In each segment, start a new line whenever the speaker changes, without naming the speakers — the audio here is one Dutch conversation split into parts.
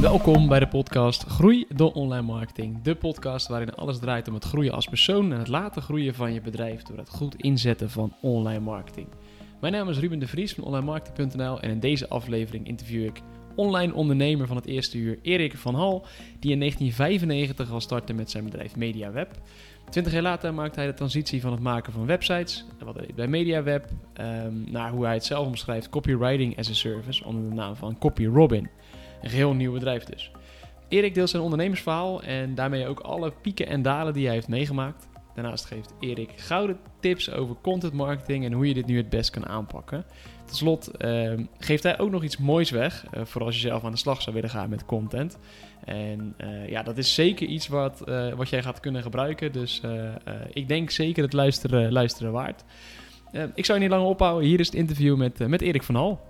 Welkom bij de podcast Groei door Online Marketing. De podcast waarin alles draait om het groeien als persoon en het laten groeien van je bedrijf door het goed inzetten van online marketing. Mijn naam is Ruben de Vries van onlinemarketing.nl en in deze aflevering interview ik online ondernemer van het eerste uur Erik van Hal, die in 1995 al startte met zijn bedrijf MediaWeb. Twintig jaar later maakte hij de transitie van het maken van websites, wat hij deed bij MediaWeb, um, naar hoe hij het zelf omschrijft, copywriting as a service, onder de naam van CopyRobin. Een geheel nieuw bedrijf dus. Erik deelt zijn ondernemersverhaal en daarmee ook alle pieken en dalen die hij heeft meegemaakt. Daarnaast geeft Erik gouden tips over content marketing en hoe je dit nu het best kan aanpakken. Tot slot uh, geeft hij ook nog iets moois weg, uh, voor als je zelf aan de slag zou willen gaan met content. En uh, ja, dat is zeker iets wat, uh, wat jij gaat kunnen gebruiken. Dus ik denk zeker het luisteren, luisteren waard. ik zou je niet langer ophouden. Hier is het interview met, met Erik van Hal.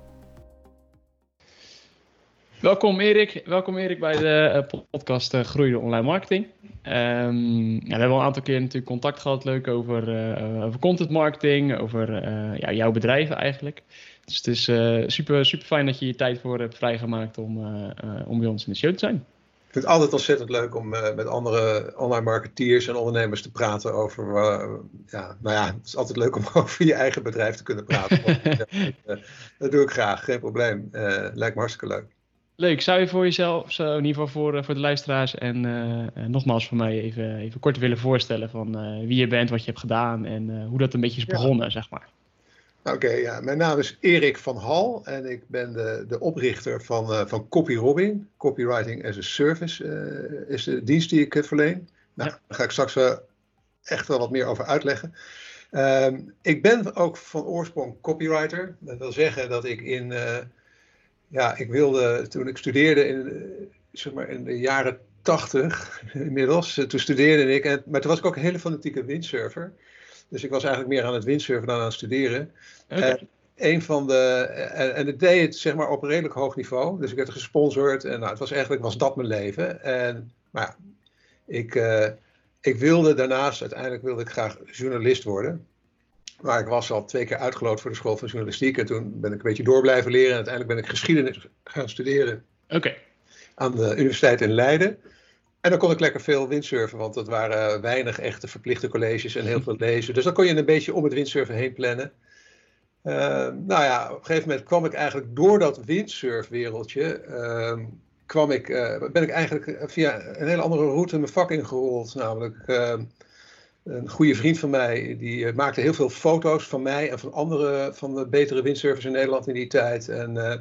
Welkom Erik, welkom Erik bij de uh, podcast uh, Groeide Online Marketing. Um, ja, we hebben al een aantal keer natuurlijk contact gehad, leuk over, uh, over content marketing, over ja, jouw bedrijf eigenlijk. Dus het is super, super fijn dat je je tijd voor hebt vrijgemaakt om, om bij ons in de show te zijn.
Ik vind het altijd ontzettend leuk om met andere online marketeers en ondernemers te praten over. ja, nou ja, het is altijd leuk om over je eigen bedrijf te kunnen praten. dat doe ik graag, geen probleem. lijkt me hartstikke leuk.
Leuk. Zou je voor jezelf, zo in ieder geval voor, voor de luisteraars en uh, nogmaals voor mij even, even kort willen voorstellen van uh, wie je bent, wat je hebt gedaan en uh, hoe dat een beetje is begonnen, ja. zeg maar.
Oké, okay, ja. mijn naam is Erik van Hal en ik ben de, de oprichter van, van CopyRobin. Copywriting as a Service is de dienst die ik verleen. Nou, ja. daar ga ik straks echt wel wat meer over uitleggen. Um, ik ben ook van oorsprong copywriter. Dat wil zeggen dat ik in ja, ik wilde toen ik studeerde in, zeg maar in de jaren tachtig inmiddels, toen studeerde ik, en, maar toen was ik ook een hele fanatieke windsurfer. Dus ik was eigenlijk meer aan het windsurfen dan aan het studeren. Okay. En een van de, en, en ik deed het zeg maar op een redelijk hoog niveau. Dus ik werd gesponsord en nou, het was eigenlijk was dat mijn leven. En, maar ja, ik, uh, ik wilde daarnaast, uiteindelijk wilde ik graag journalist worden. Maar ik was al twee keer uitgeloot voor de school van journalistiek. En toen ben ik een beetje door blijven leren. En uiteindelijk ben ik geschiedenis gaan studeren.
Okay.
Aan de universiteit in Leiden. En dan kon ik lekker veel windsurfen, want het waren weinig echte verplichte colleges en heel veel lezen. Dus dan kon je een beetje om het windsurfen heen plannen. Uh, nou ja, op een gegeven moment kwam ik eigenlijk door dat windsurfwereldje. Uh, kwam ik, uh, ben ik eigenlijk via een hele andere route mijn vak ingerold. Namelijk ehm, een goede vriend van mij, die maakte heel veel foto's van mij en van andere, van de betere windsurfers in Nederland in die tijd. En uh,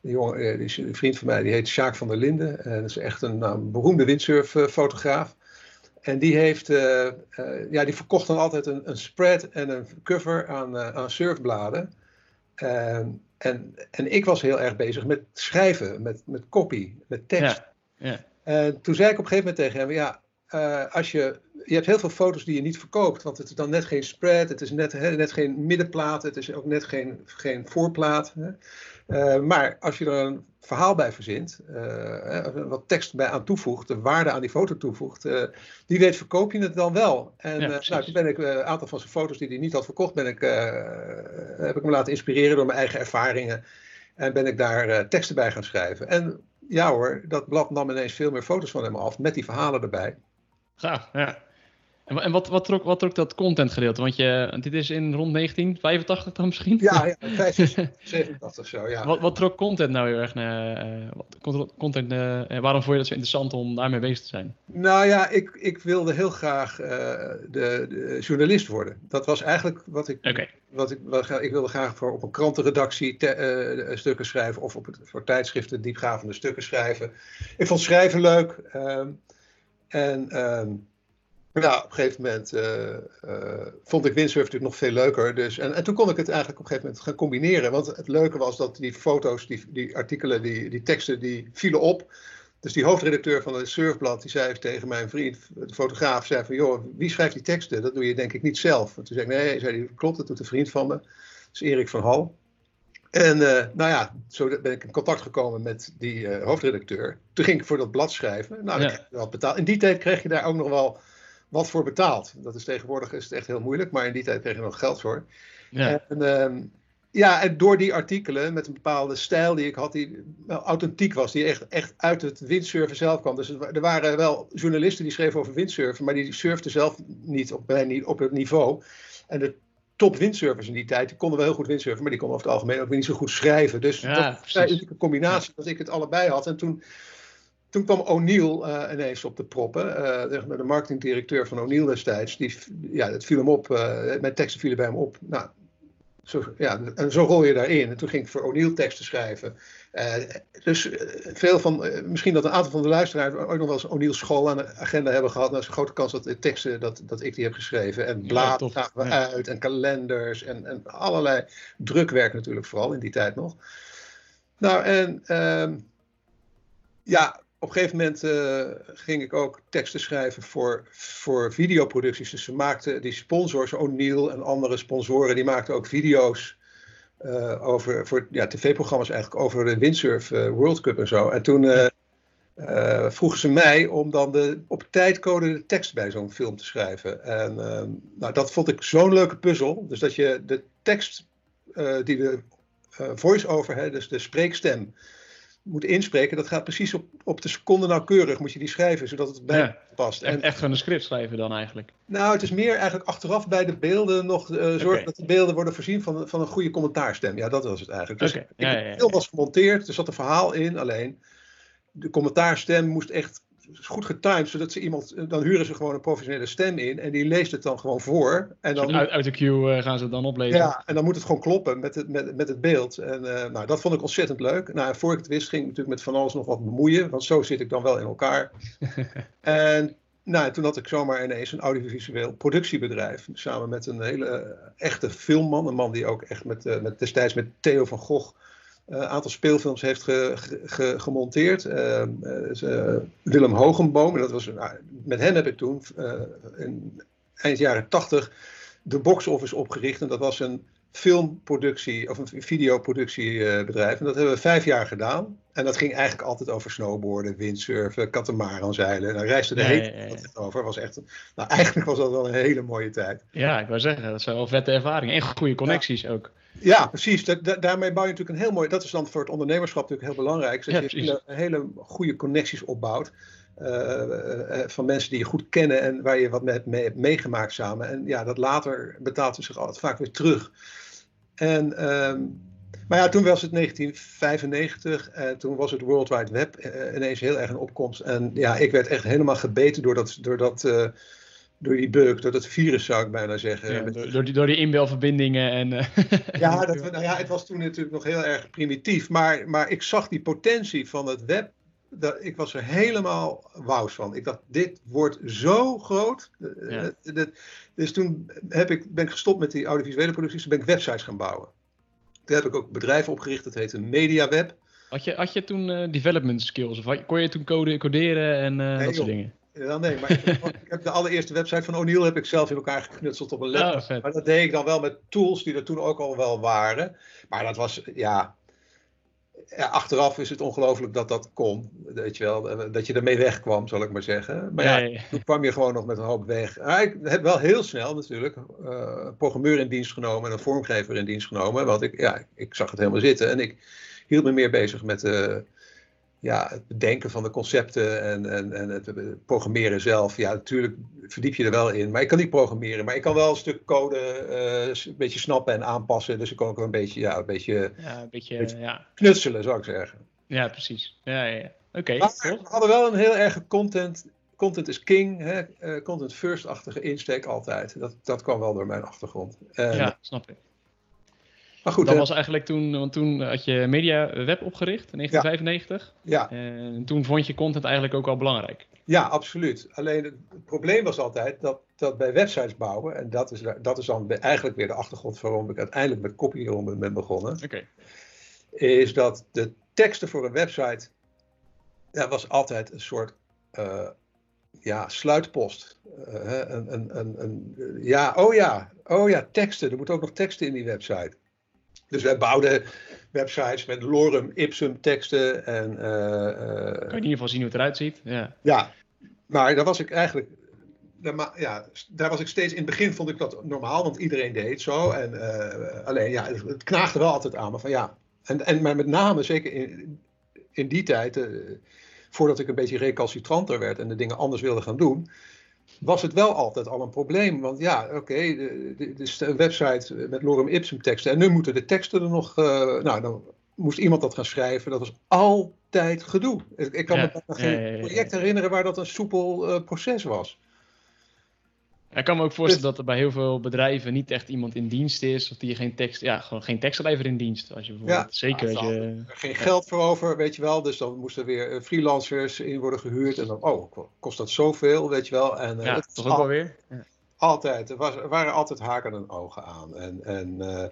die, jongen, die een vriend van mij, die heet Sjaak van der Linden. En dat is echt een nou, beroemde windsurffotograaf. En die heeft, uh, uh, ja, die verkocht dan altijd een, een, spread en een cover aan, aan surfbladen. en, en ik was heel erg bezig met schrijven, met, met copy, met tekst.
Ja, ja.
En toen zei ik op een gegeven moment tegen hem, ja, als je je hebt heel veel foto's die je niet verkoopt, want het is dan net geen spread, het is net, net geen middenplaat, het is ook net geen, geen voorplaat. Uh, maar als je er een verhaal bij verzint, uh, wat tekst bij aan toevoegt, de waarde aan die foto toevoegt, uh, wie weet verkoop je het dan wel. En ja, nou, toen ben ik een aantal van zijn foto's die hij niet had verkocht, ben ik, heb ik me laten inspireren door mijn eigen ervaringen. En ben ik daar teksten bij gaan schrijven. En ja hoor, dat blad nam ineens veel meer foto's van hem af, met die verhalen erbij.
Gaaf, ja. En wat, wat, trok, wat trok dat contentgedeelte? Want je, dit is in rond 1985 dan misschien?
Ja, ja 87 zo, ja.
Wat, wat trok content nou heel erg naar? Uh, content, uh, waarom vond je dat zo interessant om daarmee bezig te zijn?
Nou ja, ik, ik wilde heel graag uh, de, de, journalist worden. Dat was eigenlijk wat ik...
Okay.
Wat ik, wat, ik wilde graag voor op een krantenredactie te, stukken schrijven... of op het, voor tijdschriften diepgravende stukken schrijven. Ik vond schrijven leuk. Ehm, en... Ja, op een gegeven moment uh, uh, vond ik windsurfen natuurlijk nog veel leuker. Dus, en, en toen kon ik het eigenlijk op een gegeven moment gaan combineren. Want het leuke was dat die foto's, die, die artikelen, die, die teksten, die vielen op. Dus die hoofdredacteur van het surfblad, die zei tegen mijn vriend, de fotograaf, zei van, joh, wie schrijft die teksten? Dat doe je denk ik niet zelf. En toen zei ik, nee, zei hij, klopt, dat doet een vriend van me. Dat is Erik van Hal. En uh, nou ja, zo ben ik in contact gekomen met die uh, hoofdredacteur. Toen ging ik voor dat blad schrijven. Nou, ja. ik betaald. In die tijd kreeg je daar ook nog wel wat voor betaald. Dat is tegenwoordig is het echt heel moeilijk, maar in die tijd kreeg je nog geld voor.
Ja.
En, uh, ja, en door die artikelen met een bepaalde stijl die ik had, die wel authentiek was, die echt, echt uit het windsurfen zelf kwam. Dus er waren wel journalisten die schreven over windsurfen, maar die surfden zelf niet op, niet op het niveau. En de top windsurfers in die tijd, die konden wel heel goed windsurfen, maar die konden over het algemeen ook niet zo goed schrijven. Dus ja, dat was een unieke combinatie dat ik het allebei had. En toen, toen kwam O'Neill uh, ineens op de proppen, uh, de marketingdirecteur van O'Neill destijds. Die, ja, het viel hem op, uh, mijn teksten vielen bij hem op. Nou, zo, ja, en zo rol je daarin. En toen ging ik voor O'Neill teksten schrijven. Dus veel van, misschien dat een aantal van de luisteraars ook nog wel eens O'Neill school aan de agenda hebben gehad. Nou is een grote kans dat de teksten, dat, dat ik die heb geschreven. En bladen ja, we ja. uit en kalenders en, en allerlei drukwerk natuurlijk vooral in die tijd nog. Nou en ehm, ja, op een gegeven moment uh, ging ik ook teksten schrijven voor, voor videoproducties. Dus ze maakten die sponsors, O'Neill en andere sponsoren, die maakten ook video's uh, over voor ja, tv-programma's eigenlijk over de windsurf uh, World Cup en zo. En toen vroegen ze mij om dan de, op tijdcode de tekst bij zo'n film te schrijven. En nou, dat vond ik zo'n leuke puzzel. Dus dat je de tekst die de voice-over, dus de spreekstem moet inspreken, dat gaat precies op, op de seconde nauwkeurig, moet je die schrijven, zodat het bij ja, past.
En, echt gewoon een script schrijven dan eigenlijk?
Nou, het is meer eigenlijk achteraf bij de beelden nog uh, zorgen okay. dat de beelden worden voorzien van, van een goede commentaarstem. Ja, dat was het eigenlijk. Dus okay. ja, ja, was gemonteerd, er zat een verhaal in, alleen de commentaarstem moest echt goed getimed, zodat ze iemand, dan huren ze gewoon een professionele stem in en die leest het dan gewoon voor. En dan,
uit, uit, de queue uh, gaan ze het dan oplezen.
Ja, en dan moet het gewoon kloppen met het, met, met het beeld. En uh, nou, dat vond ik ontzettend leuk. Nou, voor ik het wist ging ik natuurlijk met van alles nog wat bemoeien, want zo zit ik dan wel in elkaar. en nou, toen had ik zomaar ineens een audiovisueel productiebedrijf. Samen met een hele echte filmman. Een man die ook echt met, uh, met destijds met Theo van Gogh een uh, aantal speelfilms heeft ge, ge, gemonteerd. Uh, uh, Willem Hogenboom, en dat was, nou, met hen heb ik toen in eind jaren tachtig de Box Office opgericht. En dat was een filmproductie of een videoproductiebedrijf. En dat hebben we vijf jaar gedaan. En dat ging eigenlijk altijd over snowboarden, windsurfen, katamaranzeilen. En daar reisde de hele tijd over. Was echt, nou, eigenlijk was dat wel een hele mooie tijd.
Ja, ik wou zeggen, dat zijn wel vette ervaringen. En goede connecties ja. ook.
Ja, precies. Da da daarmee bouw je natuurlijk een heel mooi. Dat is dan voor het ondernemerschap natuurlijk heel belangrijk. Dat ja, je hele, hele, goede connecties opbouwt. Uh, uh, van mensen die je goed kennen en waar je wat mee, mee hebt meegemaakt samen. En ja, dat later betaalt het zich altijd vaak weer terug. En, um, maar ja, toen was het 1995 en toen was het World Wide Web ineens heel erg in opkomst. En ja, ik werd echt helemaal gebeten door dat. Door dat door die bug, door dat virus zou ik bijna zeggen.
Ja, door, door, die, door die inbelverbindingen en... Uh,
ja, dat, nou ja, het was toen natuurlijk nog heel erg primitief, maar, maar ik zag die potentie van het web, dat, ik was er helemaal wauws van. Ik dacht, dit wordt zo groot. Ja. Dat, dus toen heb ik, ben ik gestopt met die audiovisuele producties, toen ben ik websites gaan bouwen. Toen heb ik ook bedrijven opgericht, dat heette MediaWeb.
Had je, had je toen uh, development skills? Of kon je toen code, coderen en uh, nee, dat soort dingen?
Ja, nee, maar ik, heb de allereerste website van O'Neill heb ik zelf in elkaar geknutseld op een laptop. Oh, maar dat deed ik dan wel met tools die er toen ook al wel waren. Maar dat was, ja, ja achteraf is het ongelooflijk dat dat kon. Weet je wel, dat je ermee wegkwam, zal ik maar zeggen. Maar ja, toen kwam je gewoon nog met een hoop weg. Maar ik heb wel heel snel natuurlijk uh, een programmeur in dienst genomen en een vormgever in dienst genomen. Want ik, ja, ik zag het helemaal zitten en ik hield me meer bezig met... Uh, ja, het bedenken van de concepten en, en, en het programmeren zelf. Ja, natuurlijk verdiep je er wel in. Maar ik kan niet programmeren. Maar ik kan wel een stuk code uh, een beetje snappen en aanpassen. Dus ik kan ook een beetje, ja, een beetje,
ja, een beetje, beetje ja.
knutselen, zou ik zeggen.
Ja, precies. Ja, ja, ja. Oké.
Okay, we hadden wel een heel erg content. Content is king, hè? Uh, content first-achtige insteek altijd. Dat, dat kwam wel door mijn achtergrond.
En, ja, snap ik. Maar goed, dat was eigenlijk toen, want toen had je Media Web opgericht in 1995.
Ja.
En toen vond je content eigenlijk ook al belangrijk.
Ja, absoluut. Alleen het, probleem was altijd dat, dat bij websites bouwen, en dat is, dat is dan eigenlijk weer de achtergrond waarom ik uiteindelijk met copy ben begonnen,
okay.
is dat de teksten voor een website, dat was altijd een soort uh, ja, sluitpost. Uh, een, een, een, een, ja, oh ja, oh ja, teksten. Er moeten ook nog teksten in die website. Dus wij bouwden websites met lorem ipsum teksten. En, uh,
kan je in ieder geval zien hoe het eruit ziet. Ja,
ja maar daar was ik eigenlijk daar, ja, daar was ik steeds, in het begin vond ik dat normaal, want iedereen deed zo. En, alleen, ja, het knaagde wel altijd aan me van ja. En, en, maar met name, zeker in, in die tijd, voordat ik een beetje recalcitranter werd en de dingen anders wilde gaan doen, was het wel altijd al een probleem. Want ja, oké, okay, dit is een website met lorem ipsum teksten. En nu moeten de teksten er nog. Uh, nou, dan moest iemand dat gaan schrijven. Dat was altijd gedoe. Ik, ik kan me geen project herinneren waar dat een soepel uh, proces was.
Ik kan me ook voorstellen dat er bij heel veel bedrijven niet echt iemand in dienst is. Of die geen tekst, ja, gewoon geen tekstschrijver in dienst. Als je bijvoorbeeld, ja, zeker als je...
Geen geld voor over, weet je wel. Dus dan moesten weer eh, freelancers in worden gehuurd. En dan, oh, kost dat zoveel, weet je wel. En,
uh, ja, toch ook wel weer. Ja.
Altijd. Er, was, er waren altijd haken en ogen aan. En, en uh,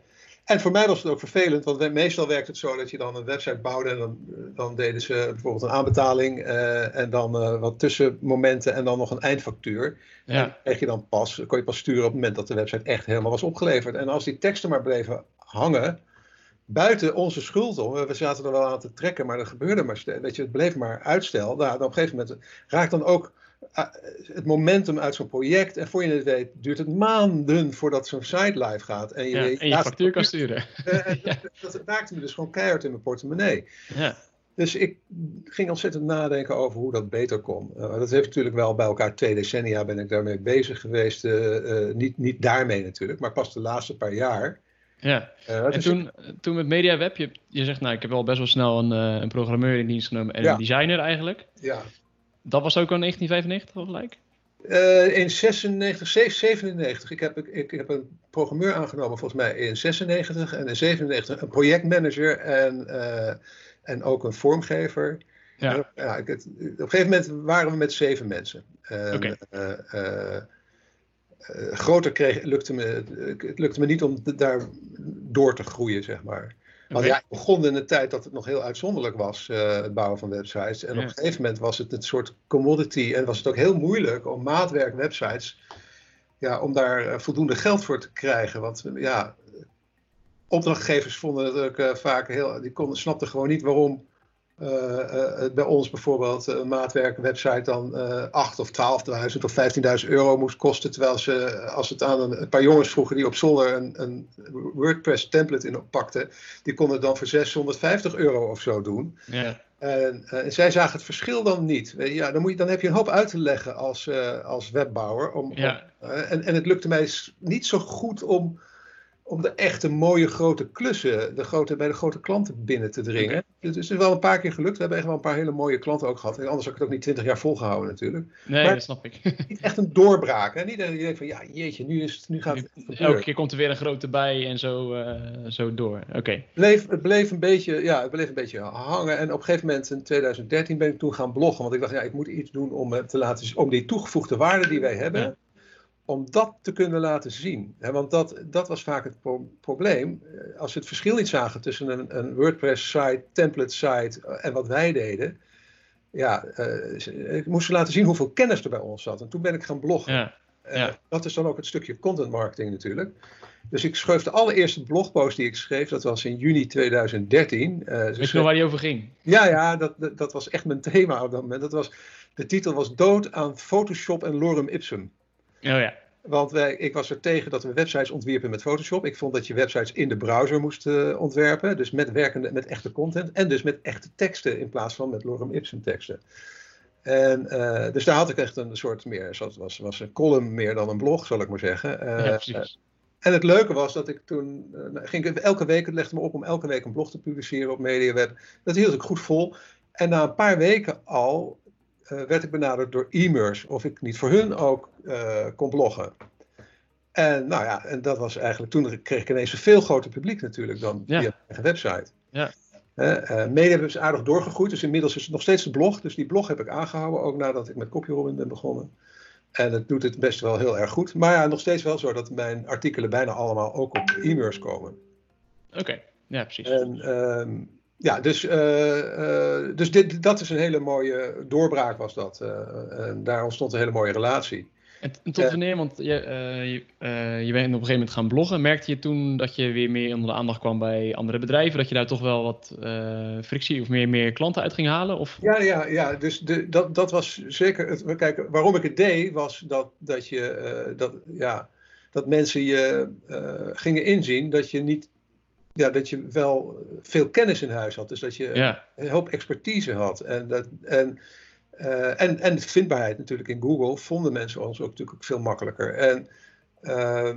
en voor mij was het ook vervelend, want meestal werkt het zo dat je dan een website bouwde en dan, dan deden ze bijvoorbeeld een aanbetaling uh, en dan uh, wat tussenmomenten en dan nog een eindfactuur. Ja. En kreeg je dan pas, kon je pas sturen op het moment dat de website echt helemaal was opgeleverd. En als die teksten maar bleven hangen, buiten onze schuld om, we zaten er wel aan te trekken, maar er gebeurde maar, weet je, het bleef maar uitstel. Nou, dan op een gegeven moment raakt dan ook het momentum uit zo'n project. En voor je het weet, duurt het maanden voordat zo'n site live gaat.
En je, ja, en je factuur kan sturen.
Dat, dat, raakte me dus gewoon keihard in mijn portemonnee. Ja. Dus ik ging ontzettend nadenken over hoe dat beter kon. Uh, dat heeft natuurlijk wel bij elkaar twee decennia ben ik daarmee bezig geweest. Uh, niet, niet daarmee natuurlijk, maar pas de laatste paar jaar.
Ja, en dus toen, toen met MediaWeb, je, je zegt nou ik heb wel best wel snel een, een programmeur in dienst genomen en een designer eigenlijk.
Ja.
Dat was ook al 1995 gelijk?
Uh, in 96, 97. Ik heb, ik, heb een programmeur aangenomen volgens mij in 96 en in 97 een projectmanager en, uh, en ook een vormgever. Ja. ja ik, het, op een gegeven moment waren we met zeven mensen. Okay. Uh, groter kreeg, lukte me, het lukte me niet om daar door te groeien, zeg maar. Want ja, ik begon in een tijd dat het nog heel uitzonderlijk was, uh, het bouwen van websites. En op een gegeven moment was het een soort commodity en was het ook heel moeilijk om maatwerk websites, ja, om daar uh, voldoende geld voor te krijgen. Want ja, opdrachtgevers vonden het ook uh, vaak heel, die konden, snapten gewoon niet waarom uh, bij ons bijvoorbeeld een maatwerkwebsite dan uh, 8.000 of 12.000 of 15.000 euro moest kosten. Terwijl ze, als het aan een, een, paar jongens vroegen die op zolder een, een WordPress template in oppakten, die konden het dan voor 650 euro of zo doen. Ja. En, en, zij zagen het verschil dan niet. Ja, dan, moet je, dan heb je een hoop uit te leggen als, als webbouwer. Om, ja. om en, en het lukte mij niet zo goed om om de echte mooie grote klussen de grote, bij de grote klanten binnen te dringen. Dus het is wel een paar keer gelukt. We hebben echt wel een paar hele mooie klanten ook gehad. En anders had ik het ook niet twintig jaar volgehouden natuurlijk.
Nee, maar dat snap ik.
Niet echt een doorbraak. Hè? Niet dat je denkt van ja, jeetje, nu, is het, nu gaat het
Elke keer komt er weer een grote bij en zo, uh, zo door. Oké. Okay.
Het, bleef, het, bleef een beetje, ja, het bleef een beetje hangen. En op een gegeven moment in 2013 ben ik toen gaan bloggen. Want ik dacht, ja, ik moet iets doen om, te laten, om die toegevoegde waarde die wij hebben om dat te kunnen laten zien. want dat, dat was vaak het probleem. Eh, als we het verschil niet zagen tussen een, een WordPress-site, template-site eh, en wat wij deden. Ja, uh, ik moest laten zien hoeveel kennis er bij ons zat. En toen ben ik gaan bloggen. Ja, ja. dat is dan ook het stukje content marketing natuurlijk. Dus ik schreef de allereerste blogpost die ik schreef, dat was in juni 2013. Uh,
Weet je nog waar die over ging?
Ja, ja dat, dat, dat, was echt mijn thema op dat moment. Dat was, de titel was Dood aan Photoshop en Lorem Ipsum.
Oh ja.
Want wij, ik was er tegen dat we websites ontwierpen met Photoshop. Ik vond dat je websites in de browser moest uh, ontwerpen. Dus met werkende, met echte content. En dus met echte teksten in plaats van met lorem ipsum teksten. En, uh, dus daar had ik echt een soort meer, zoals was, was een column meer dan een blog, zal ik maar zeggen. Uh, ja, precies. En het leuke was dat ik toen, nou, ging ik elke week, het legde me op om elke week een blog te publiceren op MediaWeb. Dat hield ik goed vol. En na een paar weken al werd ik benaderd door e-mers of ik niet voor hun ook uh, kon bloggen. En nou ja, en dat was eigenlijk, toen kreeg ik ineens een veel groter publiek natuurlijk dan via ja. eigen website. Ja. Uh, media is aardig doorgegroeid, dus inmiddels is het nog steeds de blog. Dus die blog heb ik aangehouden, ook nadat ik met CopyRobin ben begonnen. En het doet het best wel heel erg goed. Maar ja, nog steeds wel zo dat mijn artikelen bijna allemaal ook op e-mails komen.
Oké, ja precies.
En ehm, ja, dus, uh, uh, dus dit, dat is een hele mooie doorbraak was dat. Uh, en daar ontstond een hele mooie relatie.
En tot wanneer, want je, uh, je, uh, je, bent op een gegeven moment gaan bloggen. Merkte je toen dat je weer meer onder de aandacht kwam bij andere bedrijven? Dat je daar toch wel wat uh, frictie of meer, meer klanten uit ging halen? Of?
Ja, ja, ja, dus de, dat, dat was zeker. Het, kijk, waarom ik het deed, was dat, dat, je, dat, ja, dat mensen je gingen inzien dat je niet. Ja, dat je wel veel kennis in huis had. Dus dat je ja. een hoop expertise had. En, dat, en uh, en, en vindbaarheid natuurlijk in Google vonden mensen ons ook natuurlijk veel makkelijker. En, uh,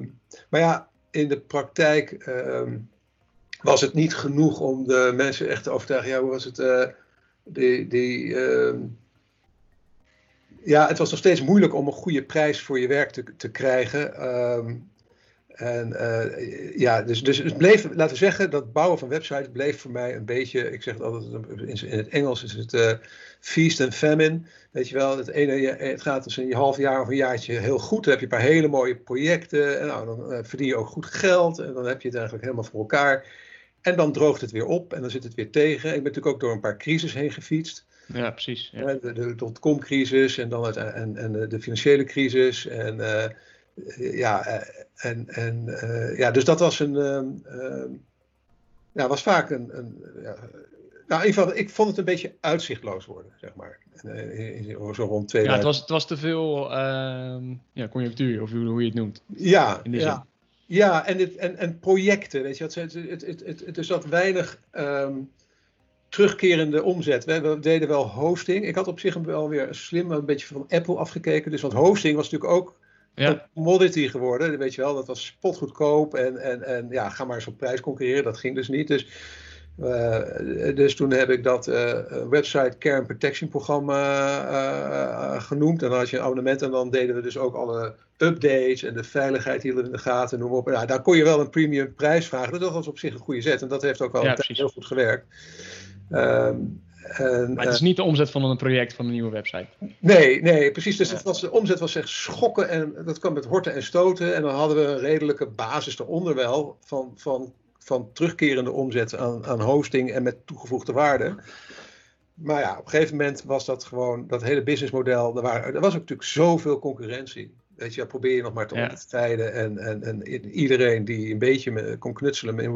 maar ja, in de praktijk uh, was het niet genoeg om de mensen echt te overtuigen. Ja, hoe was het? Uh, die, die, ehm, ja, het was nog steeds moeilijk om een goede prijs voor je werk te, te krijgen. Ehm, en uh, ja, dus, dus het bleef, laten we zeggen, dat bouwen van websites bleef voor mij een beetje, ik zeg het altijd in, het Engels, is het uh, feast and famine. Weet je wel, het ene het gaat dus een half jaar of een jaartje heel goed. Dan heb je een paar hele mooie projecten en nou, dan uh, verdien je ook goed geld en dan heb je het eigenlijk helemaal voor elkaar. En dan droogt het weer op en dan zit het weer tegen. Ik ben natuurlijk ook door een paar crises heen gefietst.
Ja, precies. Ja.
De, de dotcom-crisis en dan het, en, en de financiële crisis en ja, eh, en, en uh, ja, dus dat was een. Uh, ja, was vaak een. een ja, nou, in ieder geval, ik vond het een beetje uitzichtloos worden, zeg maar. Zo rond 2000.
Ja, het was, het was te veel ehm, ja, conjunctuur, of hoe, je het noemt.
Ja, ja. ja en, dit, en, en projecten, weet je. Het, het, het, het, het, het is dat weinig um, terugkerende omzet. We, we, deden wel hosting. Ik had op zich wel weer slim een beetje van Apple afgekeken. Dus want hosting was natuurlijk ook ja. commodity geworden. Weet je wel, dat was spotgoedkoop. En, en, en ja, ga maar eens op prijs concurreren. Dat ging dus niet. Dus, uh, dus toen heb ik dat uh, website Care Protection programma uh, genoemd. En dan had je een abonnement. En dan deden we dus ook alle updates. En de veiligheid hielden in de gaten. Noem op. Ja, daar kon je wel een premium prijs vragen. Dat was op zich een goede zet. En dat heeft ook wel ja, heel goed gewerkt.
Um, en, maar het is niet de omzet van een project van een nieuwe website.
Nee, nee, precies. Dus het was, de omzet was echt schokken en dat kwam met horten en stoten. En dan hadden we een redelijke basis eronder wel van, van, van terugkerende omzet aan, aan hosting en met toegevoegde waarde. Maar ja, op een gegeven moment was dat gewoon, dat hele businessmodel, er, waren, er was ook natuurlijk zoveel concurrentie. Weet je, probeer je nog maar te ja. onderscheiden. En, en, en iedereen die een beetje kon knutselen in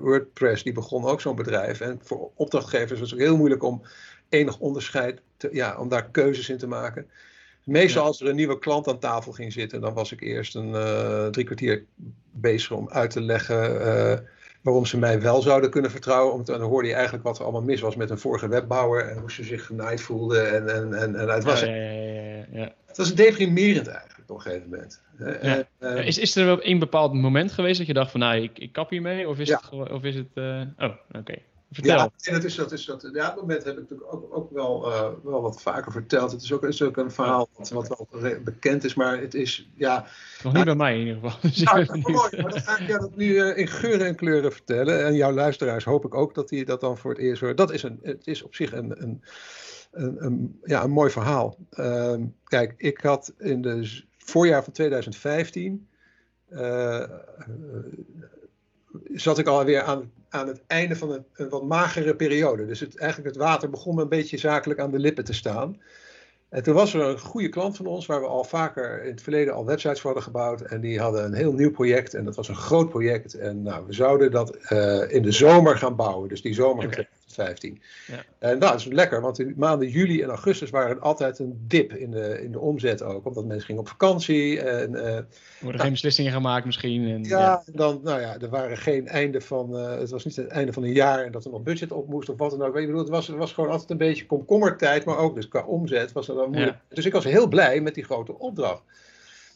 WordPress, die begon ook zo'n bedrijf. En voor opdrachtgevers was het ook heel moeilijk om enig onderscheid, te, ja, om daar keuzes in te maken. Meestal als er een nieuwe klant aan tafel ging zitten, dan was ik eerst een uh, drie kwartier bezig om uit te leggen uh, waarom ze mij wel zouden kunnen vertrouwen. Omdat dan hoorde je eigenlijk wat er allemaal mis was met een vorige webbouwer en hoe ze zich genaaid voelden. En, en, en, en het was, ja, ja, ja, ja, Het was deprimerend eigenlijk op een gegeven moment.
Ja. Uh, is, is er wel een bepaald moment geweest dat je dacht van nou, ik, ik kap hiermee? Of is ja. het, of is het uh, oh, oké. Okay. Vertel.
Ja, dat is, dat is, dat, ja, dat moment heb ik natuurlijk ook, ook wel, uh, wel wat vaker verteld. Het is ook, is ook een verhaal wat, wat wel bekend is, maar het is, ja...
Nog niet bij mij in ieder geval. Dus
nou, mooi, maar dan ga ik jou dat nu uh, in geuren en kleuren vertellen. En jouw luisteraars hoop ik ook dat die dat dan voor het eerst horen. Dat is, een, het is op zich een, een, een, een ja, een mooi verhaal. Uh, kijk, ik had in de voorjaar van 2015 uh, zat ik alweer aan, aan het einde van een, wat magere periode. Dus het, eigenlijk het water begon een beetje zakelijk aan de lippen te staan. En toen was er een goede klant van ons, waar we al vaker in het verleden al websites voor hadden gebouwd. En die hadden een heel nieuw project en dat was een groot project. En nou, we zouden dat uh, in de zomer gaan bouwen, dus die zomer. 2015. Ja. En nou, dat is lekker, want in maanden juli en augustus waren altijd een dip in de, in de omzet ook. Omdat mensen gingen op vakantie. En, uh,
er worden geen beslissingen gemaakt misschien. En,
ja, ja, dan, nou ja, er waren geen einde van, uh, het was niet het einde van een jaar en dat er nog budget op moest of wat dan ook. Ik bedoel, het was, het was gewoon altijd een beetje komkommertijd, maar ook dus qua omzet was er dan moeilijk. Ja. Dus ik was heel blij met die grote opdracht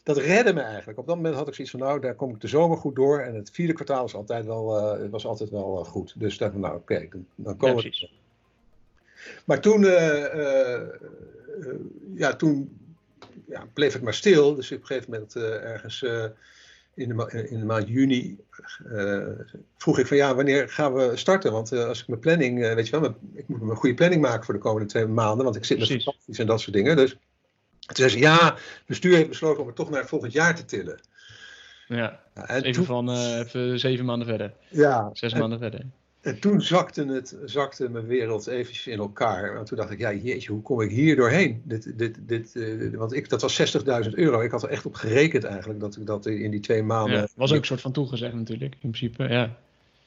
dat redde me eigenlijk. Op dat moment had ik zoiets van, nou, daar kom ik de zomer goed door. En het vierde kwartaal was altijd wel, uh, was altijd wel uh, goed. Dus dacht ik, nou, oké, okay, dan komen ja, we. Maar toen, uh, ja, toen ja, bleef het maar stil. Dus op een gegeven moment ergens in, de in de maand juni vroeg ik van, ja, wanneer gaan we starten? Want als ik mijn planning, weet je wel, ik moet een goede planning maken voor de komende twee maanden. Want ik zit met vakanties en dat soort dingen. Dus toen zei ze, ja, het bestuur heeft besloten om het toch naar volgend jaar te tillen.
Ja, en even, toen, van, uh, even zeven maanden verder.
Ja.
Zes en, maanden verder.
En toen zakte, het, zakte mijn wereld eventjes in elkaar. Want toen dacht ik, ja jeetje, hoe kom ik hier doorheen? Dit, dit, dit, uh, want ik, dat was 60.000 euro. Ik had er echt op gerekend eigenlijk, dat ik dat in die twee maanden... Ja,
was ook een soort van toegezegd natuurlijk, in principe, ja.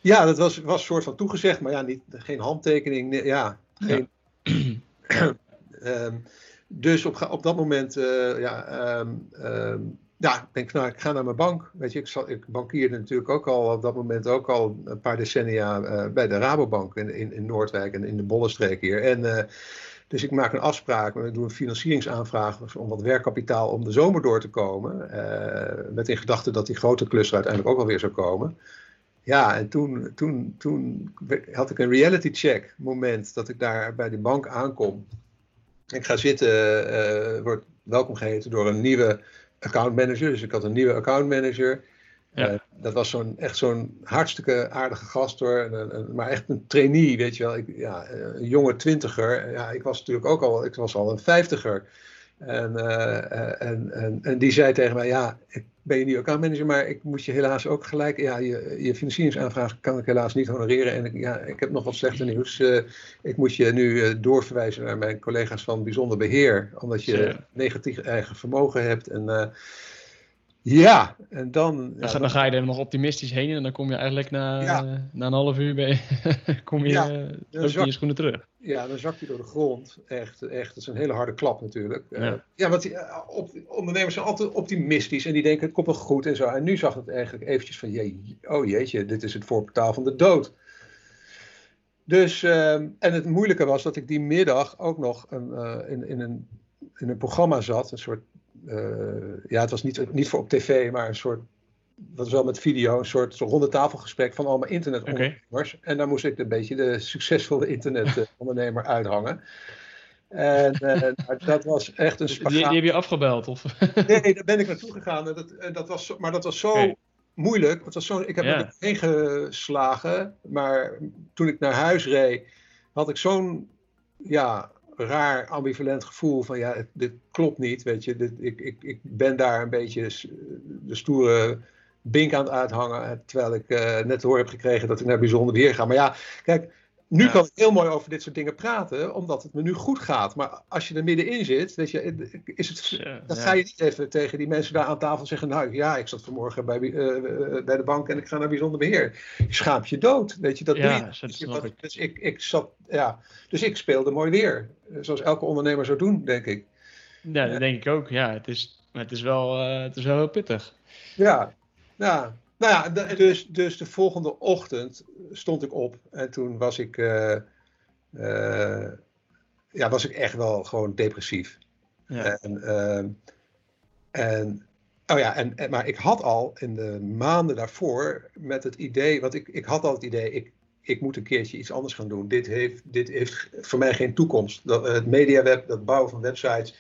Ja, dat was, was een soort van toegezegd, maar ja, niet, geen handtekening, ja, geen... Ja. um, dus op, op dat moment, uh, ja, um, um, ja, ik, nou, ik ga naar mijn bank. Weet je, ik, zal, ik bankierde natuurlijk ook al op dat moment ook al een paar decennia uh, bij de Rabobank in, in, Noordwijk en in de Bollenstreek hier. En uh, dus ik maak een afspraak, ik doe een financieringsaanvraag om wat werkkapitaal om de zomer door te komen. Met in gedachte dat die grote klus uiteindelijk ook alweer zou komen. Ja, en toen, toen, toen had ik een reality check moment dat ik daar bij de bank aankom. Ik ga zitten, uh, word welkom geheten door een nieuwe accountmanager. Dus ik had een nieuwe accountmanager. Ja. Uh, dat was zo'n, echt zo'n hartstikke aardige gast hoor. maar echt een trainee, weet je wel. Ik, ja, een jonge twintiger. Ja, ik was natuurlijk ook al, ik was al een vijftiger. En, uh, en, en, en die zei tegen mij, ja, ik ben je nu accountmanager, maar ik moet je helaas ook gelijk, ja, je, je financieringsaanvraag kan ik helaas niet honoreren. En ik, ja, ik heb nog wat slechte nieuws. Uh, ik moet je nu uh, doorverwijzen naar mijn collega's van bijzonder beheer, omdat je negatief eigen vermogen hebt. En ja, en dan...
Dan, ja, dan, ga je er nog optimistisch heen en dan kom je eigenlijk na, ja. na een half uur bij, kom je, ja, uh, zak, je schoenen terug.
Ja, dan zakt hij door de grond. Echt, echt, dat is een hele harde klap natuurlijk. Ja, uh, ja want die, op, ondernemers zijn altijd optimistisch en die denken het komt wel goed en zo. En nu zag het eigenlijk eventjes van, je, oh jeetje, dit is het voorportaal van de dood. Dus, uh, en het moeilijke was dat ik die middag ook nog een, uh, in, in, een, in een programma zat, een soort ja, het was niet, niet voor op tv, maar een soort, dat was wel met video, een soort ronde tafelgesprek van allemaal internetondernemers. Okay. En daar moest ik een beetje de succesvolle internetondernemer uithangen. En uh, dat was echt een
spagaat. Die, die, heb je afgebeld? Of?
nee, daar ben ik naartoe gegaan. Dat, dat was maar dat was zo okay. moeilijk. Dat was zo, ik heb er heen geslagen. Maar toen ik naar huis reed, had ik zo'n ja, raar ambivalent gevoel van ja, dit klopt niet, weet je. Dit, ik, ik, ik ben daar een beetje de stoere bink aan het uithangen, terwijl ik uh, net hoor heb gekregen dat ik naar bijzonder beheer ga. Maar ja, kijk, nu ja. kan ik heel mooi over dit soort dingen praten, omdat het me nu goed gaat. Maar als je er middenin zit, weet je, is het, ja, dan ga je niet even tegen die mensen daar aan tafel zeggen, nou ja, ik zat vanmorgen bij, uh, bij de bank en ik ga naar bijzonder beheer. Je schaamt je dood, weet je, dat
ja,
doe je. Dus, ik. dus ik, ik zat, ja, dus ik speelde mooi weer, zoals elke ondernemer zou doen, denk ik.
Ja, dat denk ik ook. Ja, het is, het is, wel, uh, het is wel heel pittig.
Ja, ja. Nou ja, dus, dus de volgende ochtend stond ik op en toen was ik, uh, uh, ja, was ik echt wel gewoon depressief. Ja. En, uh, en, oh ja, en, en, maar ik had al in de maanden daarvoor met het idee, want ik, ik had al het idee, ik, ik moet een keertje iets anders gaan doen. Dit heeft, dit heeft voor mij geen toekomst. Dat, het mediaweb, dat bouwen van websites,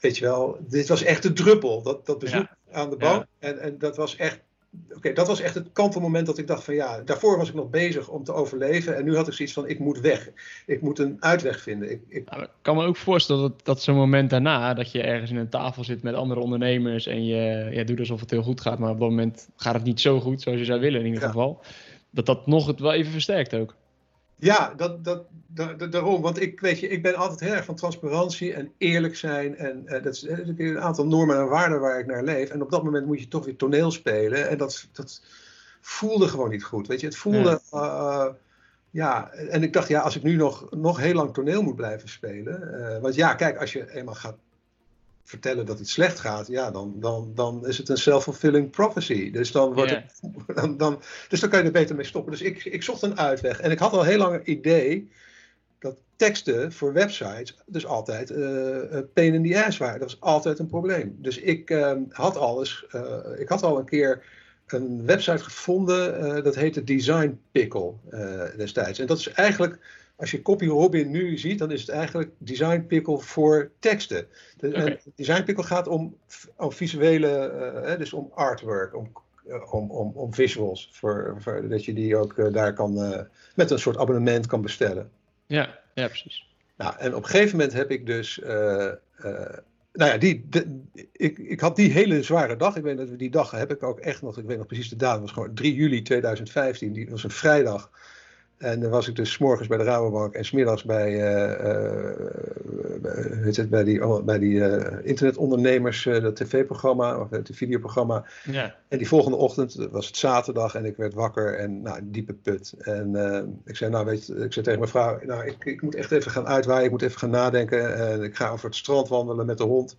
weet je wel, dit was echt de druppel. Dat, dat bezoek. Aan de bank. Ja. En, en dat was echt. Oké, okay, dat was echt het kantelmoment dat ik dacht van ja, daarvoor was ik nog bezig om te overleven. En nu had ik zoiets van, ik moet weg. Ik moet een uitweg vinden. Ik, ik...
Ja, ik kan me ook voorstellen dat, dat zo'n moment daarna, dat je ergens in een tafel zit met andere ondernemers. En je ja, doet alsof het heel goed gaat. Maar op dat moment gaat het niet zo goed zoals je zou willen in ieder geval. Dat dat nog het wel even versterkt ook.
Ja, dat, dat, dat, daarom. Want ik, weet je, ik ben altijd heel erg van transparantie en eerlijk zijn. En uh, dat is een aantal normen en waarden waar ik naar leef. En op dat moment moet je toch weer toneel spelen. En dat, dat voelde gewoon niet goed. Weet je, het voelde. Ja. Uh, ja, en ik dacht, ja, als ik nu nog, nog heel lang toneel moet blijven spelen. Uh, want ja, kijk, als je eenmaal gaat vertellen dat het slecht gaat, ja, dan, dan, dan is het een self-fulfilling prophecy. Dus dan, wordt yeah. het, dan, dan, dus dan kan je er beter mee stoppen. Dus ik, ik zocht een uitweg. En ik had al heel lang een idee dat teksten voor websites dus altijd uh, pain in the ass waren. Dat was altijd een probleem. Dus ik, uh, had, alles, uh, ik had al een keer een website gevonden, dat heette Design Pickle destijds. En dat is eigenlijk als je Copy Robin nu ziet, dan is het eigenlijk Design Pickle voor teksten. De, okay. Design Pickle gaat om, om visuele, uh, dus om artwork, om, uh, om, om, om visuals. Voor, voor, dat je die ook uh, daar kan, met een soort abonnement kan bestellen.
Ja, ja precies.
Nou, en op een gegeven moment heb ik dus nou ja, die, ik, ik had die hele zware dag. Ik weet dat we die dag heb ik ook echt nog, ik weet nog precies de datum, was gewoon 3 juli 2015. Die was een vrijdag. En dan was ik dus s morgens bij de Rabobank en smiddags bij, uh, uh, het, bij die, bij die uh, internetondernemers, dat tv-programma, of het videoprogramma. Ja. En die volgende ochtend, was het zaterdag, en ik werd wakker en nou, diepe put. En ik zei, nou weet ik zei tegen mijn vrouw, nou ik, ik moet echt even gaan uitwaaien, ik moet even gaan nadenken. En ik ga over het strand wandelen met de hond.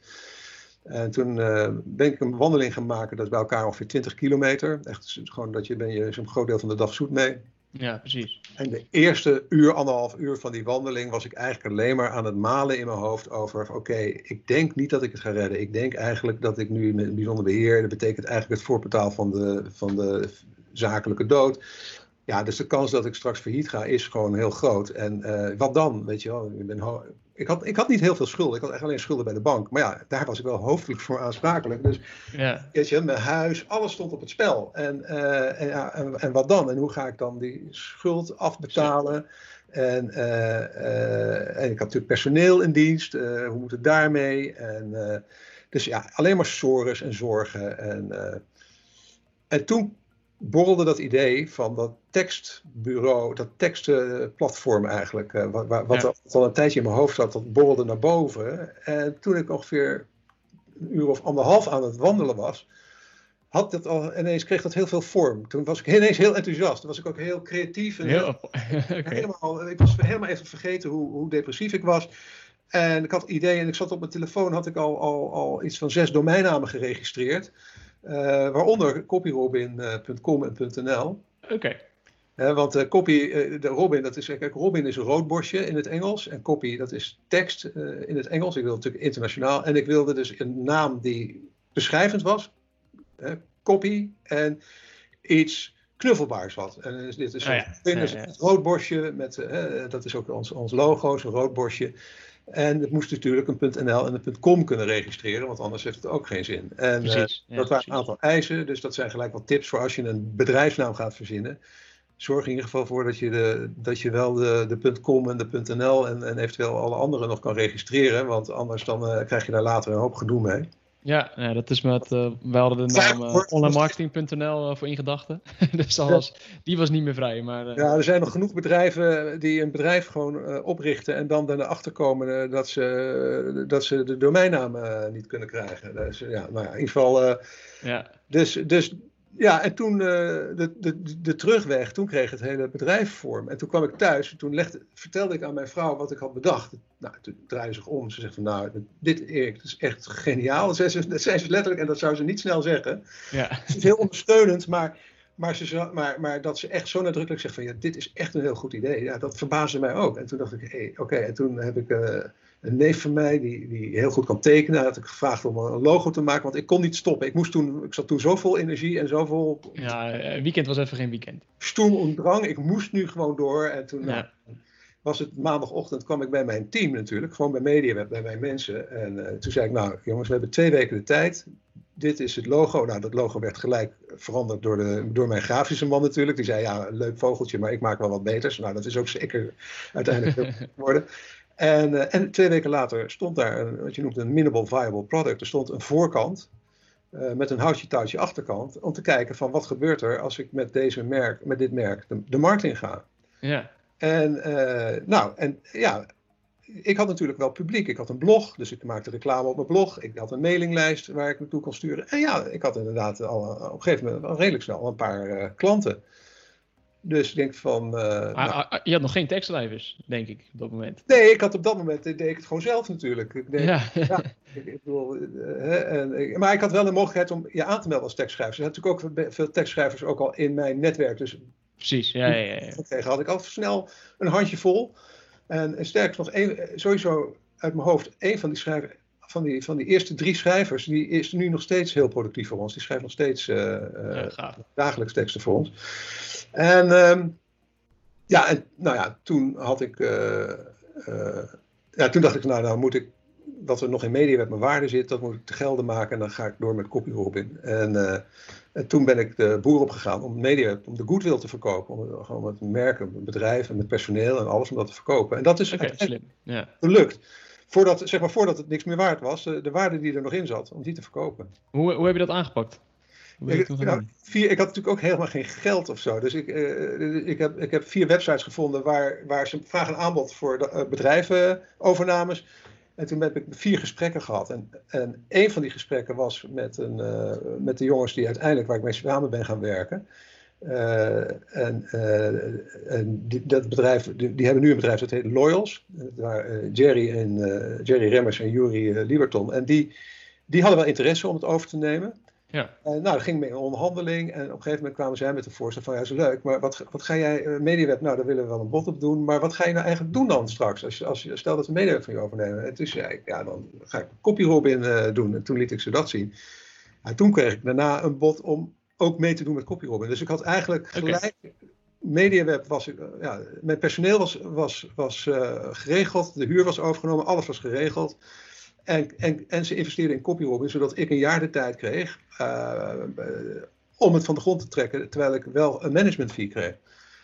En toen ben ik een wandeling gaan maken, dat is bij elkaar ongeveer 20 kilometer. Echt gewoon dat je ben je zo'n groot deel van de dag zoet mee.
Ja, precies.
En de eerste uur, anderhalf uur van die wandeling was ik eigenlijk alleen maar aan het malen in mijn hoofd over: oké, ik denk niet dat ik het ga redden. Ik denk eigenlijk dat ik nu met bijzonder beheer, dat betekent eigenlijk het voorportaal van de, van de zakelijke dood. Ja, dus de kans dat ik straks failliet ga is gewoon heel groot. En uh, wat dan? Weet je wel, ik ben ik had, ik had niet heel veel schulden. Ik had echt alleen schulden bij de bank. Maar ja, daar was ik wel hoofdelijk voor aansprakelijk. Dus ja. weet je, mijn huis, alles stond op het spel. En, uh, en, ja, en, en, wat dan? En hoe ga ik dan die schuld afbetalen? En, uh, uh, en ik had natuurlijk personeel in dienst. hoe moet het daarmee? En, dus ja, alleen maar sores en zorgen. En, en toen borrelde dat idee van dat tekstbureau, dat tekstplatform eigenlijk, uh, wat, wat, ja. al een tijdje in mijn hoofd zat, dat borrelde naar boven. En toen ik ongeveer een uur of anderhalf aan het wandelen was, had dat al ineens, kreeg dat heel veel vorm. Toen was ik ineens heel enthousiast. Toen was ik ook heel creatief. En heel, helemaal, ik was helemaal even vergeten hoe, hoe depressief ik was. En ik had ideeën en ik zat op mijn telefoon, had ik al, al, al iets van zes domeinnamen geregistreerd. Uh, waaronder copyrobin.com en .nl.
Oké.
want uh, copy, de Robin, dat is, kijk, Robin is een roodborstje in het Engels. En copy, dat is tekst in het Engels. Ik wilde natuurlijk internationaal. En ik wilde dus een naam die beschrijvend was. copy. En iets knuffelbaars had. En dus dit is oh, ja. ja. het roodborstje. Met, dat is ook ons, ons logo, zo'n roodborstje. En het moest natuurlijk een .nl en een .com kunnen registreren, want anders heeft het ook geen zin. En uh, dat waren een aantal eisen, dus dat zijn gelijk wat tips voor als je een bedrijfsnaam gaat verzinnen. Zorg in ieder geval voor dat je, de, dat je wel de, de .com en de .nl en, en eventueel alle andere nog kan registreren, want anders dan uh, krijg je daar later een hoop gedoe mee.
Ja, ja, dat is met. Uh, we hadden de naam uh, onlinemarketing.nl uh, voor in gedachten. dus was, die was niet meer vrij. Maar,
ja, er zijn nog genoeg bedrijven die een bedrijf gewoon oprichten en dan erachter komen dat, ze, dat ze de domeinnaam niet kunnen krijgen. Dus ja, nou ja, in ieder geval. ja. Dus, dus ja, en toen uh, de, de, de terugweg, toen kreeg het hele bedrijf vorm. En toen kwam ik thuis en toen legde, vertelde ik aan mijn vrouw wat ik had bedacht. Nou, toen draaide ze zich om. Ze zegt van, nou, dit Erik, dat is echt geniaal. Dat zei, ze, dat zei ze letterlijk en dat zou ze niet snel zeggen. Ja. Het is heel ondersteunend, maar, maar, ze, maar, maar dat ze echt zo nadrukkelijk zegt van, ja, dit is echt een heel goed idee. Ja, dat verbaasde mij ook. En toen dacht ik, hey, oké. En toen heb ik... Uh, een neef van mij die, die heel goed kan tekenen. Had ik gevraagd om een logo te maken, want ik kon niet stoppen. Ik, moest toen, ik zat toen zoveel energie en zoveel.
Ja, eh, weekend was even geen weekend.
Stoem en drang. Ik moest nu gewoon door. En toen nou, was het maandagochtend, kwam ik bij mijn team natuurlijk, gewoon bij media, bij mijn mensen. En uh, toen zei ik, nou jongens, we hebben twee weken de tijd. Dit is het logo. Nou, dat logo werd gelijk veranderd door, de, door mijn grafische man natuurlijk. Die zei, ja, een leuk vogeltje, maar ik maak wel wat beters. Nou, dat is ook zeker uiteindelijk geworden. En, uh, en twee weken later stond daar een, wat je noemt een minimal viable product. Er stond een voorkant uh, met een houtje touwtje achterkant. Om te kijken van wat gebeurt er als ik met, deze merk, met dit merk de, de markt in ga. Ja. En, uh, nou, en ja, ik had natuurlijk wel publiek. Ik had een blog, dus ik maakte reclame op mijn blog. Ik had een mailinglijst waar ik naartoe kon sturen. En ja, ik had inderdaad al op een gegeven moment al redelijk snel een paar klanten. Dus ik denk van. Uh,
nou, je had nog geen tekstschrijvers, denk ik, op dat moment.
Nee, ik had op dat moment deed ik het gewoon zelf natuurlijk. Ik ja. ja ik, ik bedoel, uh, en, maar ik had wel de mogelijkheid om je aan te melden als tekstschrijver. Er zijn natuurlijk ook veel tekstschrijvers ook al in mijn netwerk. Dus
Precies, ja, ja, ja.
Had ik al snel een handje vol. En, en sterk nog, sowieso uit mijn hoofd, één van die schrijvers van die, van die eerste drie schrijvers, die is nu nog steeds heel productief voor ons. Die schrijft nog steeds uh, ja, dagelijks teksten voor ons. En ehm, ja, en, nou ja, toen had ik, uh, ja, toen dacht ik, nou, nou moet ik, wat er nog in media met mijn waarde zit, dat moet ik te gelden maken en dan ga ik door met copy Robin. En, en toen ben ik de boer opgegaan om media, om de goodwill te verkopen, om gewoon met merken, met bedrijven, met personeel en alles om dat te verkopen. En dat is
okay, slim. Ja.
gelukt. voordat, zeg maar, voordat het niks meer waard was, de waarde die er nog in zat, om die te verkopen.
Hoe, hoe heb je dat aangepakt?
Ik, nou, vier, ik had natuurlijk ook helemaal geen geld of zo. Dus ik, uh, ik, heb, ik heb vier websites gevonden waar, waar ze vragen aanbod voor de, uh, bedrijvenovernames. En toen heb ik vier gesprekken gehad. En, en een van die gesprekken was met, een, uh, met de jongens die uiteindelijk, waar ik mee samen ben gaan werken. en, en die, dat bedrijf, die, die, hebben nu een bedrijf dat heet Loyals. Waar Jerry, en, Jerry Remmers en Juri Lieberton. En die, die hadden wel interesse om het over te nemen. Ja. Uh, nou, dat ging mee in onderhandeling en op een gegeven moment kwamen zij met een voorstel van ja, is leuk, maar wat, wat ga jij, uh, Mediaweb, nou daar willen we wel een bod op doen, maar wat ga je nou eigenlijk doen dan straks, als, als, stel dat we Mediaweb van je overnemen. En toen zei ik, ja, dan ga ik CopyRobin uh, doen en toen liet ik ze dat zien. En toen kreeg ik daarna een bod om ook mee te doen met CopyRobin. Dus ik had eigenlijk gelijk, okay. Mediaweb was, ja, mijn personeel was, was, was geregeld, de huur was overgenomen, alles was geregeld. En, en, en ze investeerden in CopyRobin, zodat ik een jaar de tijd kreeg om het van de grond te trekken, terwijl ik wel een management fee kreeg.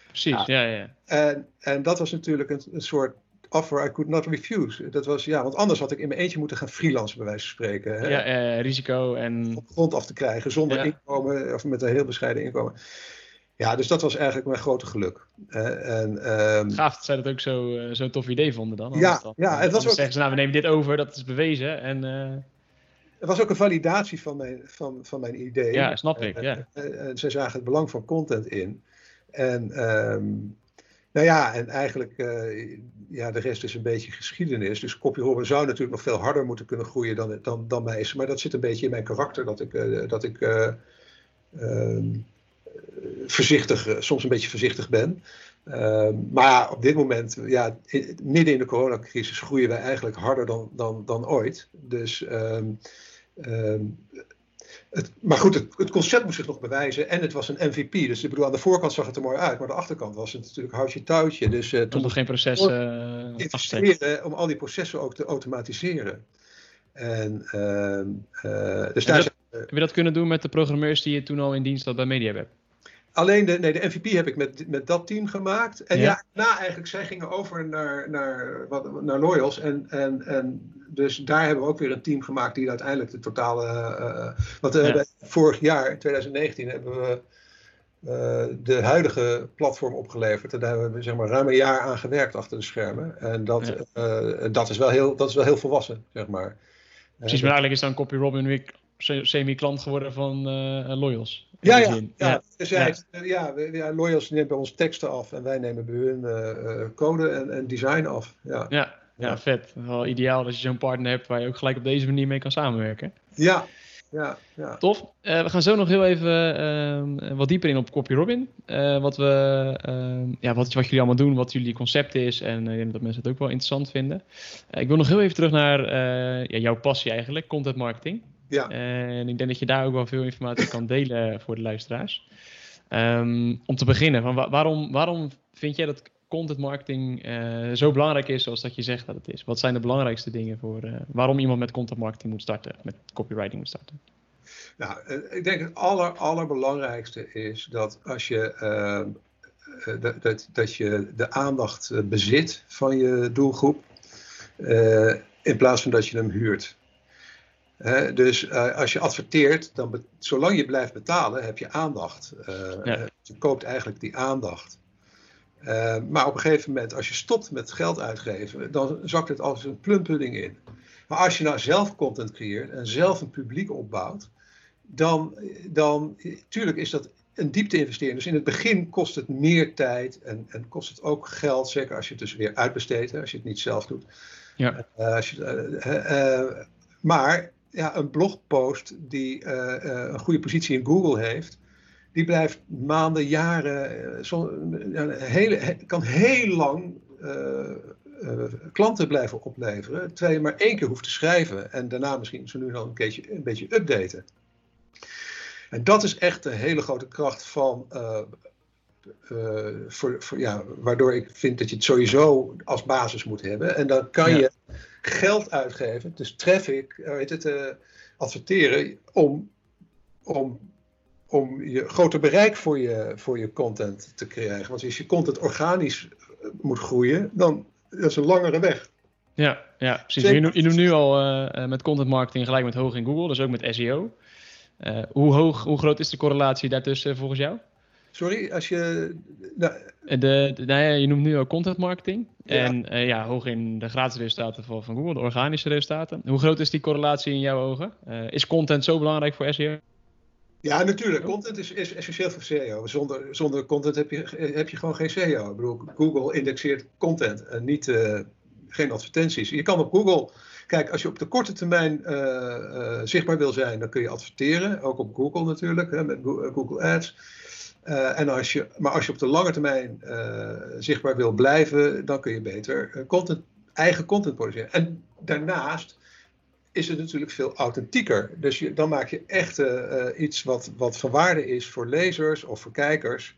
Precies, ja, ja.
En, en dat was natuurlijk een, een soort offer I could not refuse. Dat was, ja, want anders had ik in mijn eentje moeten gaan freelancen, bij wijze van spreken. Hè?
Ja, risico en...
Op de grond af te krijgen, zonder ja. inkomen, of met een heel bescheiden inkomen. Ja, dus dat was eigenlijk mijn grote geluk. Uh, en, um,
Gaaf dat zij dat ook zo'n zo, zo tof idee vonden dan.
Ja,
dan,
ja het was ook...
zeggen ze, nou we nemen dit over, dat is bewezen. En, uh...
Het was ook een validatie van mijn, van, van mijn idee.
Ja, snap ik. Ja.
En, en, zij zagen het belang van content in. En um, nou ja, en eigenlijk, uh, ja, de rest is een beetje geschiedenis. Dus CopyRobin zou natuurlijk nog veel harder moeten kunnen groeien dan, dan, dan mij is. Maar dat zit een beetje in mijn karakter, dat ik, uh, dat ik um, voorzichtig, soms een beetje voorzichtig ben. Uh, maar op dit moment, ja, midden in de coronacrisis, groeien wij eigenlijk harder dan, dan, dan ooit. Dus, het, maar goed, het, het, concept moest zich nog bewijzen en het was een MVP. Dus ik bedoel, aan de voorkant zag het er mooi uit, maar aan de achterkant was het natuurlijk houtje touwtje. Dus uh,
toen nog geen proces uh,
investeren om al die processen ook te automatiseren. En, uh, dus daar
heb je dat kunnen doen met de programmeurs die je toen al in dienst had bij MediaWeb?
Alleen de, nee, de MVP heb ik met, met dat team gemaakt. En ja, ja na eigenlijk, zij gingen over naar, naar, wat, naar Loyals. En, en, en dus daar hebben we ook weer een team gemaakt die uiteindelijk de totale. Uh, want ja. vorig jaar, in 2019, hebben we uh, de huidige platform opgeleverd. En daar hebben we zeg maar, ruim een jaar aan gewerkt achter de schermen. En dat, ja. dat, is, wel heel, dat is wel heel volwassen, zeg maar.
Precies, maar eigenlijk is dan Copy Robin weer semi-klant geworden van Loyals.
Ja, ja, ja. Dus ja, ja. ja, Loyals neemt bij ons teksten af en wij nemen bij hun uh, code en, en, design af. Ja,
ja, ja, vet. Wel ideaal dat je zo'n partner hebt waar je ook gelijk op deze manier mee kan samenwerken.
Ja, ja, ja.
Tof. Uh, we gaan zo nog heel even uh, wat dieper in op Copy Robin. Uh, wat, we, ja, wat, wat jullie allemaal doen, wat jullie concept is. En ik denk dat mensen het ook wel interessant vinden. ik wil nog heel even terug naar ja, jouw passie eigenlijk, content marketing.
Ja.
En ik denk dat je daar ook wel veel informatie kan delen voor de luisteraars. Um, om te beginnen, van wa waarom, waarom vind jij dat content marketing uh, zo belangrijk is zoals dat je zegt dat het is? Wat zijn de belangrijkste dingen voor uh, waarom iemand met content marketing moet starten, met copywriting moet starten?
Nou, uh, ik denk het aller, allerbelangrijkste is dat als je, dat, dat, dat je de aandacht bezit van je doelgroep, in plaats van dat je hem huurt. He, dus uh, als je adverteert, dan zolang je blijft betalen, heb je aandacht. Uh, ja. Je koopt eigenlijk die aandacht. Uh, maar op een gegeven moment, als je stopt met geld uitgeven, dan zakt het als een plumpudding in. Maar als je nou zelf content creëert en zelf een publiek opbouwt, dan, dan tuurlijk is dat een diepte investering. Dus in het begin kost het meer tijd en, en kost het ook geld, zeker als je het dus weer uitbesteedt, als je het niet zelf doet.
Ja.
als je, maar ja, een blogpost die uh, uh, een goede positie in Google heeft, die blijft maanden, jaren, uh, zo, hele, kan heel lang klanten blijven opleveren, terwijl je maar één keer hoeft te schrijven en daarna misschien zo nu dan een, keertje, een beetje updaten. En dat is echt een hele grote kracht van uh, voor, voor, ja, waardoor ik vind dat je het sowieso als basis moet hebben. En dan kan ja. je geld uitgeven, dus traffic, weet het, uh, adverteren, om, om, om je groter bereik voor je, voor je content te krijgen. Want als je content organisch moet groeien, dan dat is een langere weg.
Ja, ja precies. Je je noemt, nu al uh, met content marketing gelijk met hoog in Google, dus ook met SEO. Uh, hoe, hoog, hoe groot is de correlatie daartussen volgens jou?
Sorry, als je. Nou,
de, de, nou ja, je noemt nu al content marketing. En uh, ja, hoog in de gratis resultaten van, van Google, de organische resultaten. Hoe groot is die correlatie in jouw ogen? Uh, is content zo belangrijk voor SEO?
Ja, natuurlijk. Content is, is essentieel voor SEO. Zonder, zonder content heb je, heb je gewoon geen SEO. Ik bedoel, Google indexeert content en niet, uh, geen advertenties. Je kan op Google, kijk, als je op de korte termijn uh, uh, zichtbaar wil zijn, dan kun je adverteren. Ook op Google natuurlijk, hè, met Google Ads. En als je, maar als je op de lange termijn zichtbaar wil blijven, dan kun je beter content, eigen content produceren. En daarnaast is het natuurlijk veel authentieker. Dus je, dan maak je echt uh, iets wat, wat van waarde is voor lezers of voor kijkers.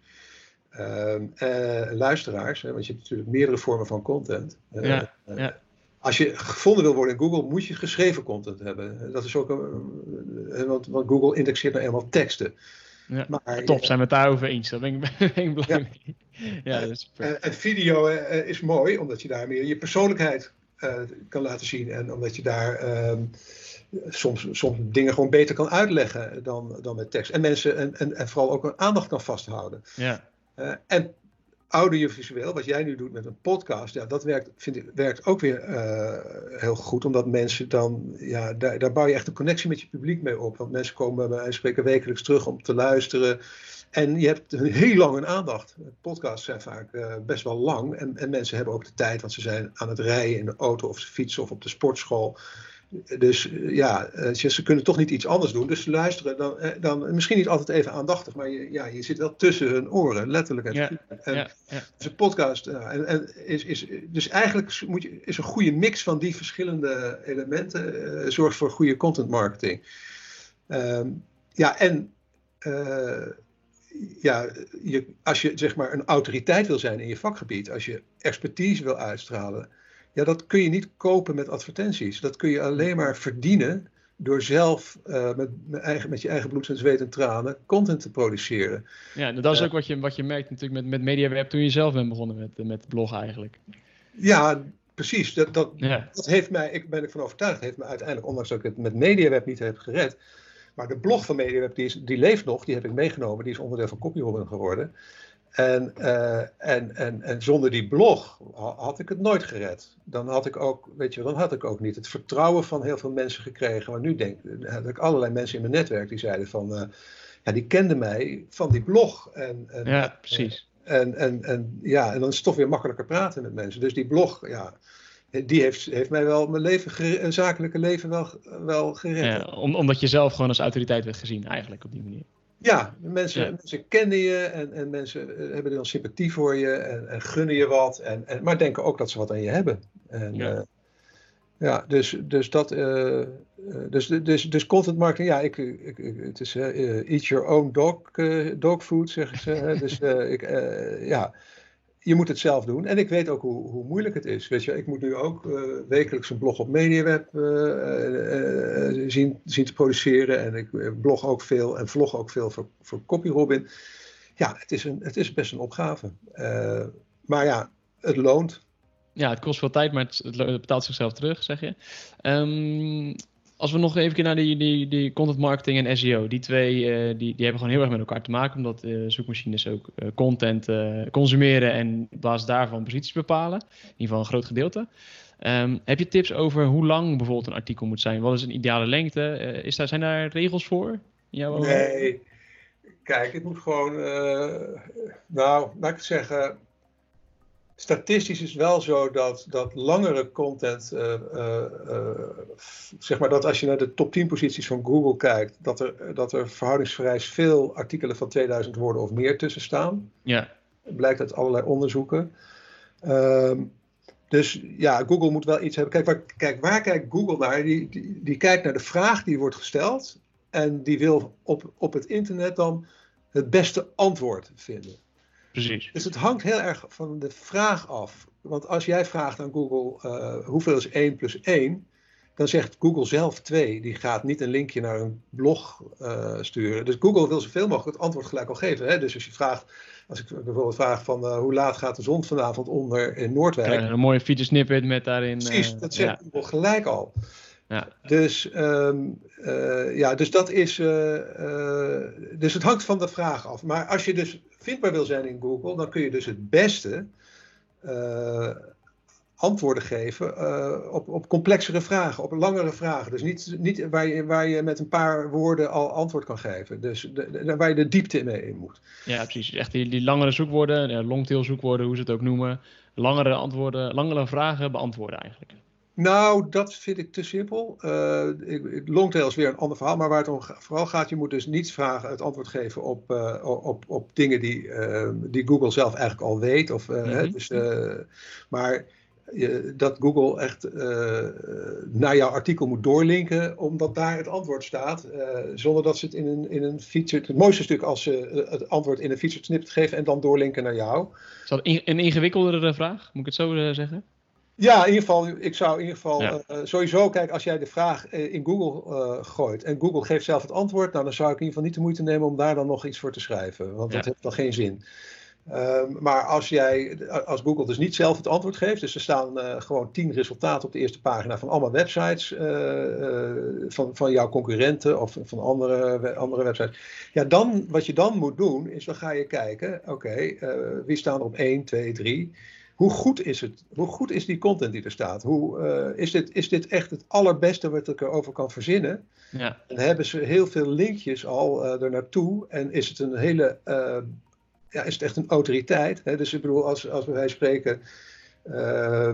Uh, luisteraars, hè, want je hebt natuurlijk meerdere vormen van content.
Ja, ja.
Als je gevonden wil worden in Google, moet je geschreven content hebben. Dat is ook een, want, want Google indexeert nou eenmaal teksten.
Ja, maar, top, zijn we het daarover eens. Daar ben ik, ben ik blij
ja.
mee. Ja, dat is
en, en video is mooi, omdat je daar meer je persoonlijkheid uh, kan laten zien. En omdat je daar um, soms, soms dingen gewoon beter kan uitleggen dan, dan met tekst. En mensen en, en, en vooral ook een aandacht kan vasthouden.
Ja.
Uh, en audiovisueel, wat jij nu doet met een podcast, ja, dat werkt, vind ik, werkt ook weer uh, heel goed. Omdat mensen dan, ja, daar, daar bouw je echt een connectie met je publiek mee op. Want mensen komen bij van spreken wekelijks terug om te luisteren. En je hebt heel lang een aandacht. Podcasts zijn vaak uh, best wel lang. En, en, mensen hebben ook de tijd, want ze zijn aan het rijden in de auto of ze fietsen of op de sportschool. Dus uh, ja, uh, ze kunnen toch niet iets anders doen. Dus ze luisteren dan, dan misschien niet altijd even aandachtig, maar je, ja, je zit wel tussen hun oren, letterlijk.
Ja,
en
ja, ja.
Dus een podcast en, en is, is, dus eigenlijk moet je, is een goede mix van die verschillende elementen zorgt voor goede content marketing. Um, ja, en ja, je, als je zeg maar een autoriteit wil zijn in je vakgebied, als je expertise wil uitstralen, ja, dat kun je niet kopen met advertenties. Dat kun je alleen maar verdienen door zelf uh, met, met, eigen, met je eigen bloed en zweet en tranen content te produceren.
Ja, dat is uh, ook wat je, wat je merkt natuurlijk met, met MediaWeb toen je zelf bent begonnen met, met blog eigenlijk.
Ja, precies. Dat, dat, ja. dat heeft mij, ik ben ervan overtuigd, heeft me uiteindelijk, ondanks dat ik het met MediaWeb niet heb gered, maar de blog van MediaWeb, die, is, die leeft nog, die heb ik meegenomen, die is onderdeel van CopyRobin geworden. En, uh, en, en, en zonder die blog had ik het nooit gered. Dan had ik ook, weet je, dan had ik ook niet het vertrouwen van heel veel mensen gekregen. Maar nu denk had ik allerlei mensen in mijn netwerk die zeiden van, uh, ja, die kenden mij van die blog. En, en,
ja, precies.
En, en, en, ja, en dan is het toch weer makkelijker praten met mensen. Dus die blog, ja, die heeft, heeft mij wel mijn leven, zakelijke leven wel, wel gered.
Ja, om, omdat je zelf gewoon als autoriteit werd gezien, eigenlijk op die manier.
Ja, mensen, ja. mensen kennen je en, en mensen hebben dan sympathie voor je en, en gunnen je wat, en, en, maar denken ook dat ze wat aan je hebben. En, ja. Uh, ja, dus, dus dat. Uh, dus, dus, dus content marketing, ja, ik, ik, het is uh, eat your own dog, dog food, zeggen ze. dus ik, ja je moet het zelf doen. En ik weet ook hoe, hoe moeilijk het is. Weet je, ik moet nu ook uh, wekelijks een blog op MediaWeb uh, uh, zien, zien te produceren. En ik blog ook veel en vlog ook veel voor, voor CopyRobin. Ja, het is, een, het is best een opgave. maar ja, het loont.
Ja, het kost veel tijd, maar het, betaalt zichzelf terug, zeg je. Um, als we nog even naar die, die, die content marketing en SEO, die twee uh, die, die hebben gewoon heel erg met elkaar te maken, omdat uh, zoekmachines ook uh, content consumeren en op basis daarvan posities bepalen. In ieder geval een groot gedeelte. Um, heb je tips over hoe lang bijvoorbeeld een artikel moet zijn? Wat is een ideale lengte? is daar, zijn daar regels voor?
nee, kijk, het moet gewoon, nou, laat ik zeggen, statistisch is wel zo dat, dat langere content, uh, uh, uh, zeg maar dat als je naar de top 10 posities van Google kijkt, dat er, dat er verhoudingsvrij veel artikelen van 2000 woorden of meer tussen staan.
Ja.
Blijkt uit allerlei onderzoeken. Um, dus ja, Google moet wel iets hebben. Kijk, waar, kijk, waar kijkt Google naar? Die, die, die kijkt naar de vraag die wordt gesteld en die wil op, op het internet dan het beste antwoord vinden.
Precies.
Dus het hangt heel erg van de vraag af. Want als jij vraagt aan Google uh, hoeveel is 1 plus 1, dan zegt Google zelf 2. Die gaat niet een linkje naar een blog uh, sturen. Dus Google wil zoveel mogelijk het antwoord gelijk al geven. Hè? Dus als je vraagt als ik bijvoorbeeld vraag van hoe laat gaat de zon vanavond onder in Noordwijk.
een mooie feature snippet met daarin.
Precies, dat zegt ja. gelijk al. Ja. Dus, um, ja, dus dat is. dus het hangt van de vraag af. Maar als je dus vindbaar wil zijn in Google, dan kun je dus het beste antwoorden geven op, op complexere vragen, op langere vragen. Dus niet, niet waar, je, waar je met een paar woorden al antwoord kan geven. Dus de, waar je de diepte mee in moet.
Ja, precies. Echt die, die langere zoekwoorden, longtail zoekwoorden, hoe ze het ook noemen. Langere, antwoorden, langere vragen beantwoorden eigenlijk.
Nou, dat vind ik te simpel. Uh, longtail is weer een ander verhaal, maar waar het om vooral gaat, je moet dus niet vragen, het antwoord geven op, uh, op, op dingen die, uh, die Google zelf eigenlijk al weet. Of, mm -hmm. dus, maar dat Google echt naar jouw artikel moet doorlinken, omdat daar het antwoord staat, zonder dat ze het in een, in een feature. Het mooiste stuk als ze het antwoord in een feature snippet geven en dan doorlinken naar jou.
Is dat een ingewikkeldere vraag? Moet ik het zo zeggen?
Ja, in ieder geval, ik zou in ieder geval ja. uh, sowieso, kijk, als jij de vraag in Google gooit en Google geeft zelf het antwoord, nou dan zou ik in ieder geval niet de moeite nemen om daar dan nog iets voor te schrijven, want dat heeft dan geen zin. Um, maar als, jij, als Google dus niet zelf het antwoord geeft, dus er staan uh, gewoon tien resultaten op de eerste pagina van allemaal websites uh, uh, van, van jouw concurrenten of van andere, andere websites. Ja, dan, wat je dan moet doen, is dan ga je kijken, oké, okay, wie staan er op 1, 2, 3? Hoe goed is het? Hoe goed is die content die er staat? Hoe, is, dit, is dit echt het allerbeste wat ik erover kan verzinnen? Ja. En hebben ze heel veel linkjes al er naartoe? En is het een hele ja, is het echt een autoriteit. Hè? Dus ik bedoel, als, als wij spreken uh,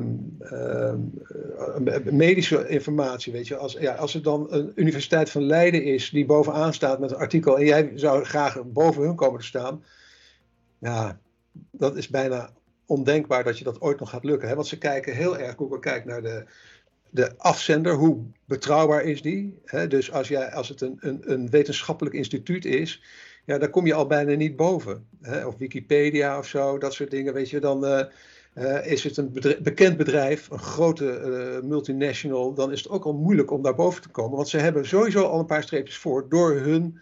uh, medische informatie, weet je, als, ja, als er dan een Universiteit van Leiden is die bovenaan staat met een artikel en jij zou graag boven hun komen te staan, ja, dat is bijna ondenkbaar dat je dat ooit nog gaat lukken. Hè? Want ze kijken heel erg, Google kijkt naar de, de afzender, hoe betrouwbaar is die? Hè? Dus als, jij, als het een, een, een wetenschappelijk instituut is, ja, daar kom je al bijna niet boven. Hè? Of Wikipedia of zo, dat soort dingen, weet je, dan uh, uh, is het een bekend bedrijf, een grote uh, multinational, dan is het ook al moeilijk om daar boven te komen, want ze hebben sowieso al een paar streepjes voor door hun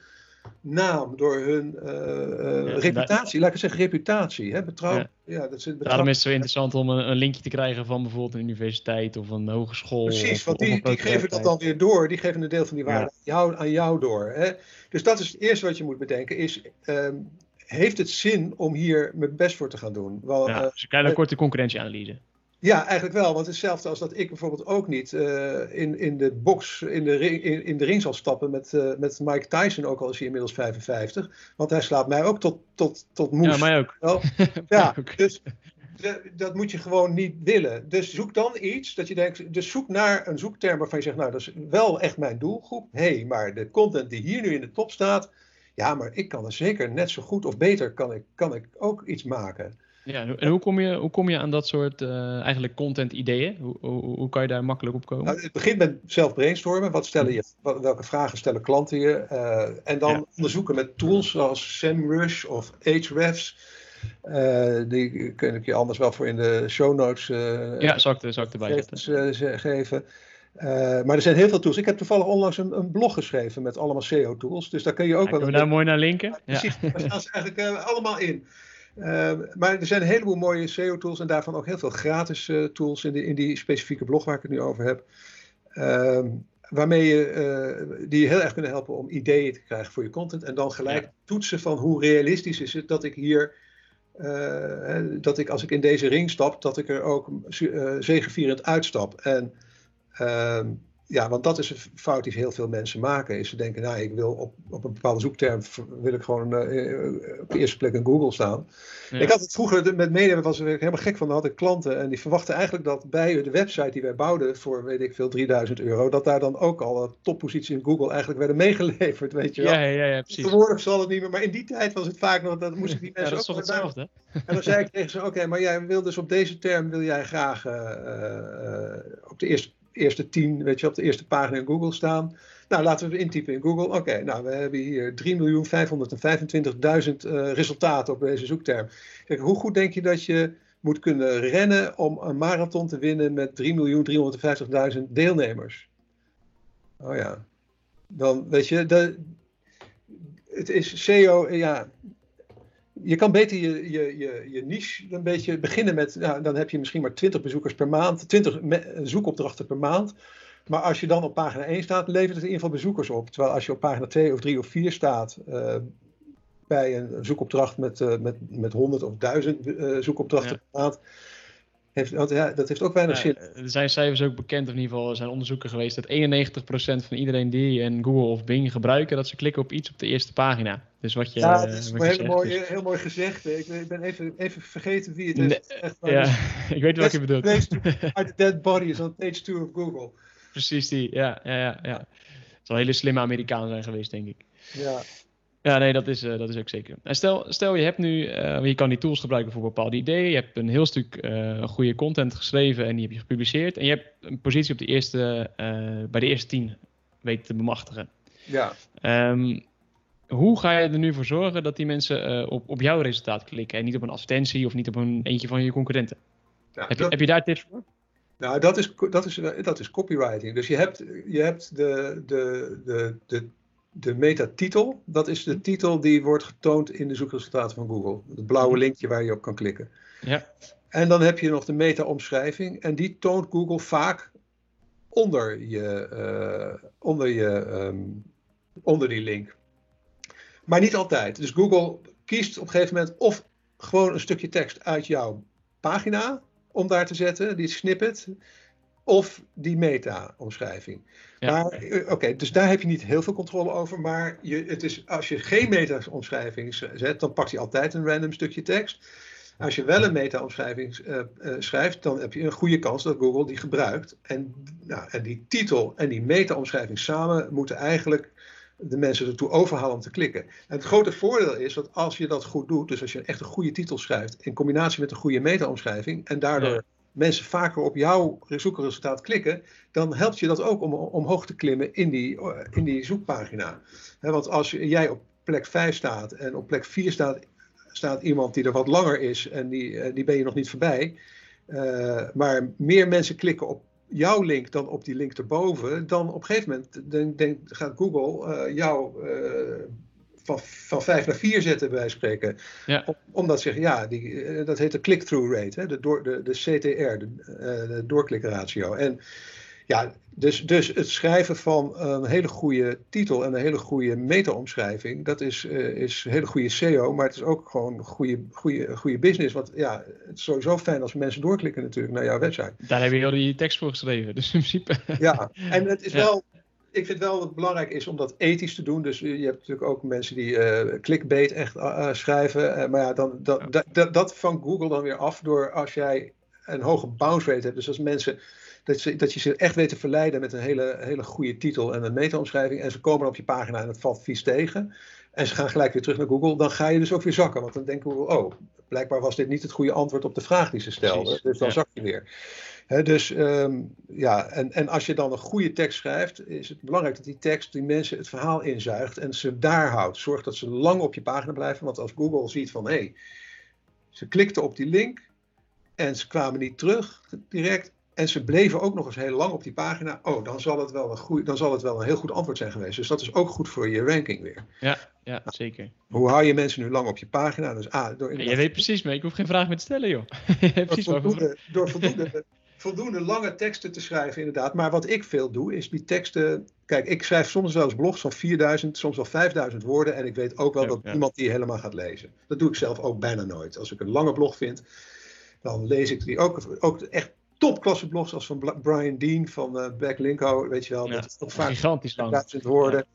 naam, door hun ja, reputatie, laat ik zeggen reputatie, hè, betrouw. Ja.
ja dat is Daarom is het zo interessant om een, een, linkje te krijgen van bijvoorbeeld een universiteit of een hogeschool.
Precies, want die, die geven dat dan weer door, die geven een deel van die waarde aan, jou, aan jou door. Hè? Dus dat is het eerste wat je moet bedenken, is um, heeft het zin om hier mijn best voor te gaan doen?
Wel, ja, uh, dus een kleine korte concurrentieanalyse.
Ja, eigenlijk wel. Want het is hetzelfde als dat ik bijvoorbeeld ook niet uh, in, in de box, in de, ring, in, in de ring zal stappen met, uh, met Mike Tyson, ook al is hij inmiddels 55. Want hij slaat mij ook tot, tot, tot moes.
Ja, mij ook.
Ja, dus dat moet je gewoon niet willen. Dus zoek dan iets dat je denkt, dus zoek naar een zoekterm waarvan je zegt, nou dat is wel echt mijn doelgroep. Hé, hey, maar de content die hier nu in de top staat, ja, maar ik kan er zeker net zo goed of beter kan ik, kan ik ook iets maken.
Ja, en hoe kom je, hoe kom je aan dat soort uh, eigenlijk content ideeën? Hoe, hoe, hoe, kan je daar makkelijk op komen?
Nou, het begint met zelf brainstormen. Wat stellen je, welke vragen stellen klanten je? Uh, en dan ja. onderzoeken met tools zoals SEMrush of Ahrefs. Uh, die kun ik je anders wel voor in de show notes
ja, zal ik, zal ik erbij
zetten. geven. Uh, maar er zijn heel veel tools. Ik heb toevallig onlangs een, een blog geschreven met allemaal SEO-tools. Dus daar kun je ook
ja, wel. Kunnen we daar mooi naar linken? Ja,
precies, daar staan ze eigenlijk uh, allemaal in. Uh, maar er zijn een heleboel mooie SEO-tools en daarvan ook heel veel gratis tools in, die, in die specifieke blog waar ik het nu over heb. Ehm, waarmee je, die je heel erg kunnen helpen om ideeën te krijgen voor je content. En dan gelijk ja. toetsen van hoe realistisch is het dat ik hier uh, dat ik als ik in deze ring stap, dat ik er ook uh, zegevierend uitstap. En uh, ja, want dat is een fout die heel veel mensen maken. Is ze denken, nou, ik wil op, op een bepaalde zoekterm wil ik gewoon uh, op de eerste plek in Google staan. Ja. Ik had het vroeger met media was ik helemaal gek van. Dan had ik klanten en die verwachten eigenlijk dat bij de website die wij bouwden voor, weet ik veel, 3000 euro, dat daar dan ook al toppositie in Google eigenlijk werden meegeleverd, weet je wel.
Ja, ja, ja, precies.
Tegenwoordig zal het niet meer, maar in die tijd was het vaak nog, dat moest ik die mensen
ja, dat is toch hetzelfde?
En dan zei ik tegen ze, oké, maar jij wil dus op deze term, wil jij graag uh, uh, op de eerste eerste tien, weet je, op de eerste pagina in Google staan. Nou, laten we het intypen in Google. Oké, nou, we hebben hier 3.525.000 uh, resultaten op deze zoekterm. Kijk, hoe goed denk je dat je moet kunnen rennen om een marathon te winnen met 3.350.000 deelnemers? Oh ja, dan weet je, de, het is SEO, ja, je kan beter je, je, je, je niche een beetje beginnen met, nou, dan heb je misschien maar 20 bezoekers per maand, 20 zoekopdrachten per maand. Maar als je dan op pagina 1 staat, levert het in ieder geval bezoekers op. Terwijl als je op pagina 2 of 3 of 4 staat, uh, bij een zoekopdracht met, uh, met, met 100 of 1000 uh, zoekopdrachten ja. per maand, heeft, want, ja, dat heeft ook weinig
ja,
zin.
Er zijn cijfers ook bekend, of in ieder geval er zijn onderzoeken geweest, dat 91% van iedereen die een Google of Bing gebruiken, dat ze klikken op iets op de eerste pagina. Dus wat je.
Ja, dat is
wat
heel,
zegt,
mooi,
dus-
heel mooi gezegd. Ik, ik ben even, even vergeten wie het
Nee,
heeft gezegd. maar
ja,
dus-
ik weet welke je bedoelt.
The dead bodies on page 2 of Google.
Precies die, ja, ja, ja. ja. Het zal een hele slimme Amerikaan zijn geweest, denk ik.
Ja.
Ja, nee, dat is, eh, dat is ook zeker. En stel, stel je hebt nu, eh, je kan die tools gebruiken voor bepaalde ideeën. Je hebt een heel stuk eh, goede content geschreven en die heb je gepubliceerd. En je hebt een positie op de eerste, bij de eerste tien weten te bemachtigen.
Ja.
Ehm, hoe ga je er nu voor zorgen dat die mensen op, op jouw resultaat klikken en niet op een advertentie of niet op een eentje van je concurrenten?
Ja,
Heb je, heb je daar tips voor?
Nou, dat is, dat is, dat is copywriting. Dus je hebt, je hebt de, de, de, de, de metatitel. Dat is de titel die wordt getoond in de zoekresultaten van Google. Het blauwe linkje waar je op kan klikken.
Ja.
En dan heb je nog de meta-omschrijving. En die toont Google vaak onder, je, eh, onder, je, ehm, onder die link. Maar niet altijd. Dus Google kiest op een gegeven moment of gewoon een stukje tekst uit jouw pagina om daar te zetten, die snippet, of die meta-omschrijving.
Ja.
Maar, eh, Oké, dus daar heb je niet heel veel controle over, maar je, het is, als je geen meta-omschrijving zet, dan pakt hij altijd een random stukje tekst. Als je wel een meta-omschrijving eh, eh, schrijft, dan heb je een goede kans dat Google die gebruikt. En, nou, en die titel en die meta-omschrijving samen moeten eigenlijk de mensen ertoe overhalen om te klikken. En het grote voordeel is dat als je dat goed doet, dus als je echt een goede titel schrijft in combinatie met een goede meta-omschrijving en daardoor
Ja.
Mensen vaker op jouw zoekresultaat klikken, dan helpt je dat ook om omhoog te klimmen in die, eh, in die zoekpagina. Want als jij op plek 5 staat en op plek 4 staat, staat iemand die er wat langer is en die, eh, die ben je nog niet voorbij, eh, maar meer mensen klikken op jouw link dan op die link erboven, dan op een gegeven moment dan, dan gaat Google eh, jou eh, van, van 5 naar 4 zetten, bij spreken.
Ja.
Om- Omdat ze zeggen, ja, die, eh, dat heet de click-through rate, hè, de, door, de, de CTR, de, eh, de doorklikratio. En ja, dus, dus het schrijven van een hele goede titel en een hele goede meta-omschrijving, dat is, eh, is een hele goede SEO, maar het is ook gewoon goede, goede, goede business. Want ja, het is sowieso fijn als mensen doorklikken natuurlijk naar jouw website.
Daar heb je heel die tekst voor geschreven. Dus in principe.
Ja, en het is
Ja.
wel. Ik vind wel dat het belangrijk is om dat ethisch te doen. Dus je hebt natuurlijk ook mensen die eh clickbait echt eh, eh, schrijven. Maar ja, dan, dat,
Ja.
dat, dat, dat vangt Google dan weer af door als jij een hoge bounce rate hebt. Dus als mensen. Dat, ze, dat je ze echt weet te verleiden met een hele, hele goede titel en een meta-omschrijving. En ze komen op je pagina en het valt vies tegen. En ze gaan gelijk weer terug naar Google. Dan ga je dus ook weer zakken. Want dan denken Google, oh, blijkbaar was dit niet het goede antwoord op de vraag die ze stelde.
Precies,
Dus dan
ja.
zak je weer. Dus ehm, ja, en, en als je dan een goede tekst schrijft, is het belangrijk dat die tekst die mensen het verhaal inzuigt en ze daar houdt. Zorg dat ze lang op je pagina blijven, want als Google ziet van hé, hey, ze klikten op die link en ze kwamen niet terug direct en ze bleven ook nog eens heel lang op die pagina, oh, dan zal het wel een, dan zal het wel een heel goed antwoord zijn geweest. Dus dat is ook goed voor je ranking weer.
Ja, zeker.
Hoe hou je mensen nu lang op je pagina? Dus A, door
Je weet precies mee. Ik hoef geen vraag meer te stellen, joh.
Door voldoende, door voldoende, voldoende lange teksten te schrijven, inderdaad. Maar wat ik veel doe, is die teksten. Kijk, ik schrijf soms wel eens blogs van 4000, soms wel 5000 woorden. En ik weet ook wel
Ja,
dat
ja.
iemand die helemaal gaat lezen. Dat doe ik zelf ook bijna nooit. Als ik een lange blog vind, dan lees ik die ook. Ook echt topklasse blogs als van Brian Dean van Backlinko. Weet je wel,
Ja,
dat is vaak
Gigantisch lang.
1000 woorden.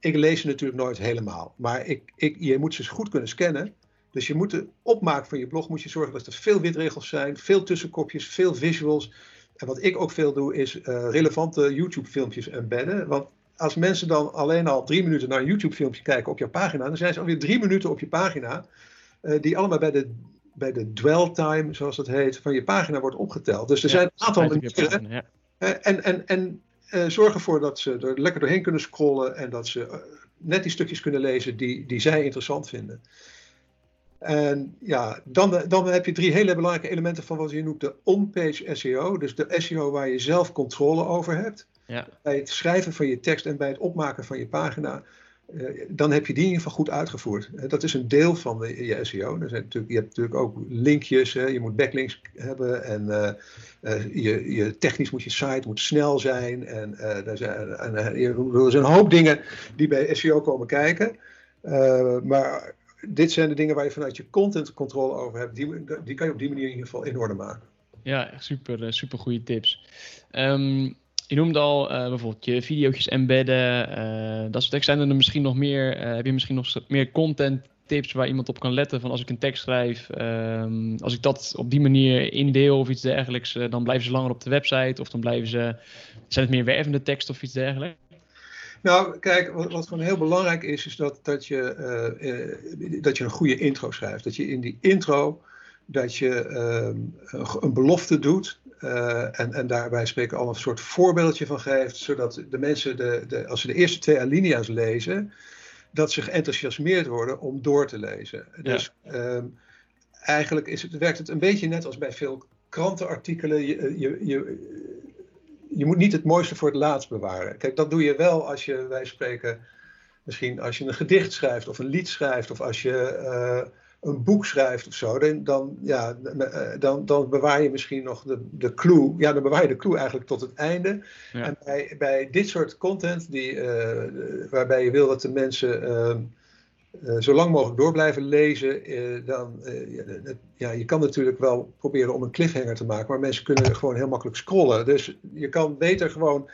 Ik lees ze natuurlijk nooit helemaal. Maar ik, ik, je moet ze goed kunnen scannen. Dus je moet de opmaak van je blog moet je zorgen dat er veel witregels zijn, veel tussenkopjes, veel visuals. En wat ik ook veel doe is eh, relevante YouTube filmpjes embedden. Want als mensen dan alleen al drie minuten naar een YouTube filmpje kijken op jouw pagina, dan zijn ze alweer drie minuten op je pagina. eh, die allemaal bij de, bij de dwell time, zoals dat heet, van je pagina wordt opgeteld. Dus er
Ja,
zijn een aantal manieren.
Ja.
Eh, en en, en eh, zorg ervoor dat ze er lekker doorheen kunnen scrollen en dat ze eh, net die stukjes kunnen lezen die, die zij interessant vinden. En ja, dan, dan heb je drie hele belangrijke elementen van wat je noemt de on-page SEO. Dus de SEO waar je zelf controle over hebt.
Ja.
Bij het schrijven van je tekst en bij het opmaken van je pagina. Dan heb je die in ieder geval goed uitgevoerd. Dat is een deel van je SEO. Er zijn natuurlijk, je hebt natuurlijk ook linkjes, je moet backlinks hebben en je, je, technisch moet je site moet snel zijn. En, er, zijn, er zijn een hoop dingen die bij SEO komen kijken. maar dit zijn de dingen waar je vanuit je content controle over hebt. Die, die kan je op die manier in ieder geval in orde maken.
Ja, super, eh, super goede tips. Ehm, je noemde al uh, bijvoorbeeld je video's embedden, uh, dat soort tekst. Zijn er misschien nog meer, heb je misschien nog meer content tips waar iemand op kan letten? Van als ik een tekst schrijf, um, als ik dat op die manier indeel of iets dergelijks, dan blijven ze langer op de website of dan blijven ze, zijn het meer wervende tekst of iets dergelijks?
Nou, kijk, wat, wat, gewoon heel belangrijk is, is dat, dat, je, dat je een goede intro schrijft. Dat je in die intro dat je ehm, een belofte doet uh, en, en daarbij spreken al een soort voorbeeldje van geeft, zodat de mensen, de, de, als ze de eerste twee alinea's lezen, dat ze geenthousiasmeerd worden om door te lezen. Dus ehm, eigenlijk is het, werkt het een beetje net als bij veel krantenartikelen. Je, je, je, je moet niet het mooiste voor het laatst bewaren. Kijk, dat doe je wel als je, wij spreken, misschien als je een gedicht schrijft of een lied schrijft of als je... Uh, een boek schrijft of zo, dan, dan, ja, eh, dan, dan bewaar je misschien nog de, de clue. Ja, dan bewaar je de clue eigenlijk tot het einde. En bij, bij dit soort content, die, uh, waarbij je wil dat de mensen uh, zo lang mogelijk door blijven lezen, dan, ja, je kan natuurlijk wel proberen om een cliffhanger te maken, maar mensen kunnen gewoon heel makkelijk scrollen. Dus je kan beter gewoon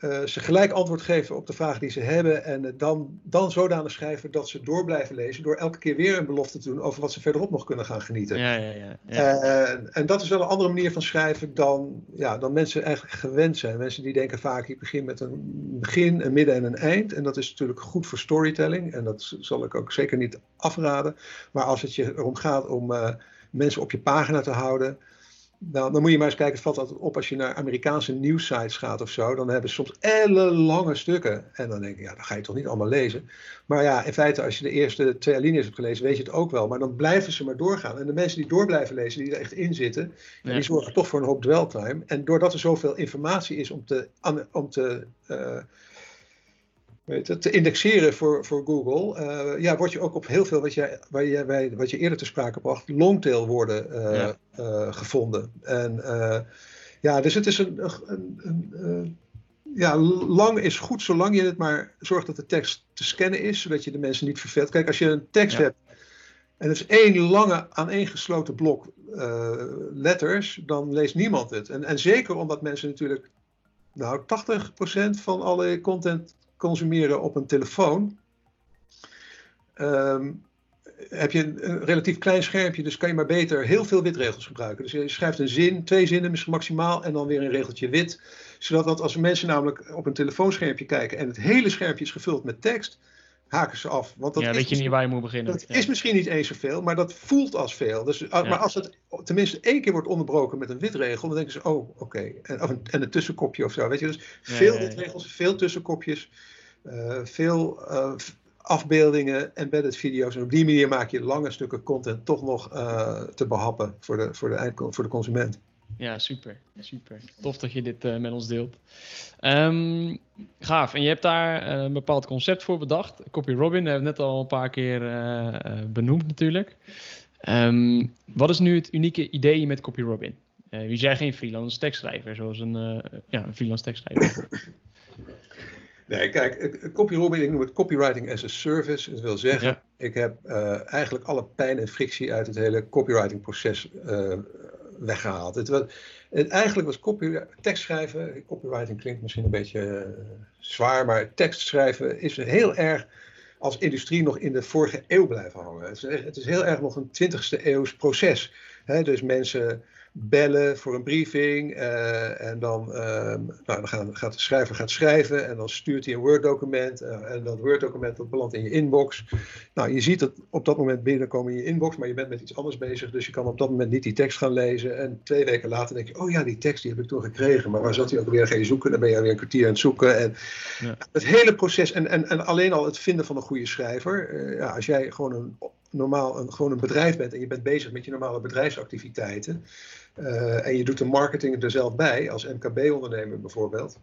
uh, ze gelijk antwoord geven op de vragen die ze hebben en dan, dan zodanig schrijven dat ze door blijven lezen door elke keer weer een belofte te doen over wat ze verderop nog kunnen gaan genieten. Ja, ja, ja, ja. Uh, en dat is wel een andere manier van schrijven dan, ja, dan mensen eigenlijk gewend zijn. Mensen die denken vaak, ik begin met een begin, een midden en een eind. En dat is natuurlijk goed voor storytelling en dat zal ik ook zeker niet afraden. Maar als het je erom gaat om uh, mensen op je pagina te houden nou, dan moet je maar eens kijken, het valt altijd op als je naar Amerikaanse nieuwsites gaat of zo. Dan hebben ze soms ellenlange stukken. En dan denk je, ja, dat ga je toch niet allemaal lezen. Maar ja, in feite, als je de eerste twee alinea's hebt gelezen, weet je het ook wel. Maar dan blijven ze maar doorgaan. En de mensen die door blijven lezen, die er echt in zitten, die zorgen toch voor een hoop dweltime. En doordat er zoveel informatie is om te, om te uh, weet te indexeren voor, voor Google, uh, ja, word je ook op heel veel wat, jij, waar jij, wat je eerder te sprake bracht, longtail woorden uh, uh, gevonden. En ja, dus het is een, een, een ja, lang is goed zolang je het maar zorgt dat de tekst te scannen is, zodat je de mensen niet verveelt. Kijk, als je een tekst hebt en het is één lange aaneengesloten blok letters, dan leest niemand het. En, en zeker omdat mensen natuurlijk, nou, 80% van alle content consumeren op een telefoon, um, heb je een, relatief klein schermpje, dus kan je maar beter heel veel witregels gebruiken. Dus je schrijft een zin, twee zinnen misschien maximaal en dan weer een regeltje wit. Zodat dat als mensen namelijk op een telefoonschermpje kijken en het hele schermpje is gevuld met tekst, haken ze af. Want dat
ja, weet je niet waar je moet beginnen.
Dat is misschien niet eens zoveel, maar dat voelt als veel. Dus, ah, Maar als het tenminste één keer wordt onderbroken met een witregel, dan denken ze, oh, oké. En, en, een tussenkopje of zo, weet je. Dus veel witregels, veel tussenkopjes. Eh, veel uh, afbeeldingen, embedded video's. En op die manier maak je lange stukken content toch nog uh, te behappen voor de, voor, de voor de consument.
Ja, super. super. Tof dat je dit uh, met ons deelt. Um, gaaf. En je hebt daar een bepaald concept voor bedacht. Copy Robin, hebben we net al een paar keer uh, benoemd natuurlijk. Um, wat is nu het unieke idee met Copy Robin? wie zijn geen freelance tekstschrijver, zoals een, ja, een freelance tekstschrijver.
Nee, kijk, copywriting, ik noem het copywriting as a service. Dat wil zeggen, ik heb eigenlijk alle pijn en frictie uit het hele copywriting proces weggehaald. Het was, eigenlijk was copy, tekstschrijven, copywriting klinkt misschien een beetje uh, zwaar, maar tekstschrijven is heel erg als industrie nog in de vorige eeuw blijven hangen. Het is, het is heel erg nog een 20e eeuws proces. Dus mensen bellen voor een briefing. Uh, en dan, uh, nou, dan gaat, gaat, de schrijver gaat schrijven en dan stuurt hij een Word-document. Uh, en dat Word-document dat belandt in je inbox. Nou, je ziet het op dat moment binnenkomen in je inbox, maar je bent met iets anders bezig. Dus je kan op dat moment niet die tekst gaan lezen. En twee weken later denk je, oh ja, die tekst die heb ik toen gekregen. Maar waar zat hij ook weer? Ga je zoeken? Dan ben je weer een kwartier aan het zoeken. En ja. het hele proces, en, en, en alleen al het vinden van een goede schrijver. ja, als jij gewoon een normaal een, gewoon een bedrijf bent en je bent bezig met je normale bedrijfsactiviteiten. Uh, en je doet de marketing er zelf bij, als MKB-ondernemer bijvoorbeeld.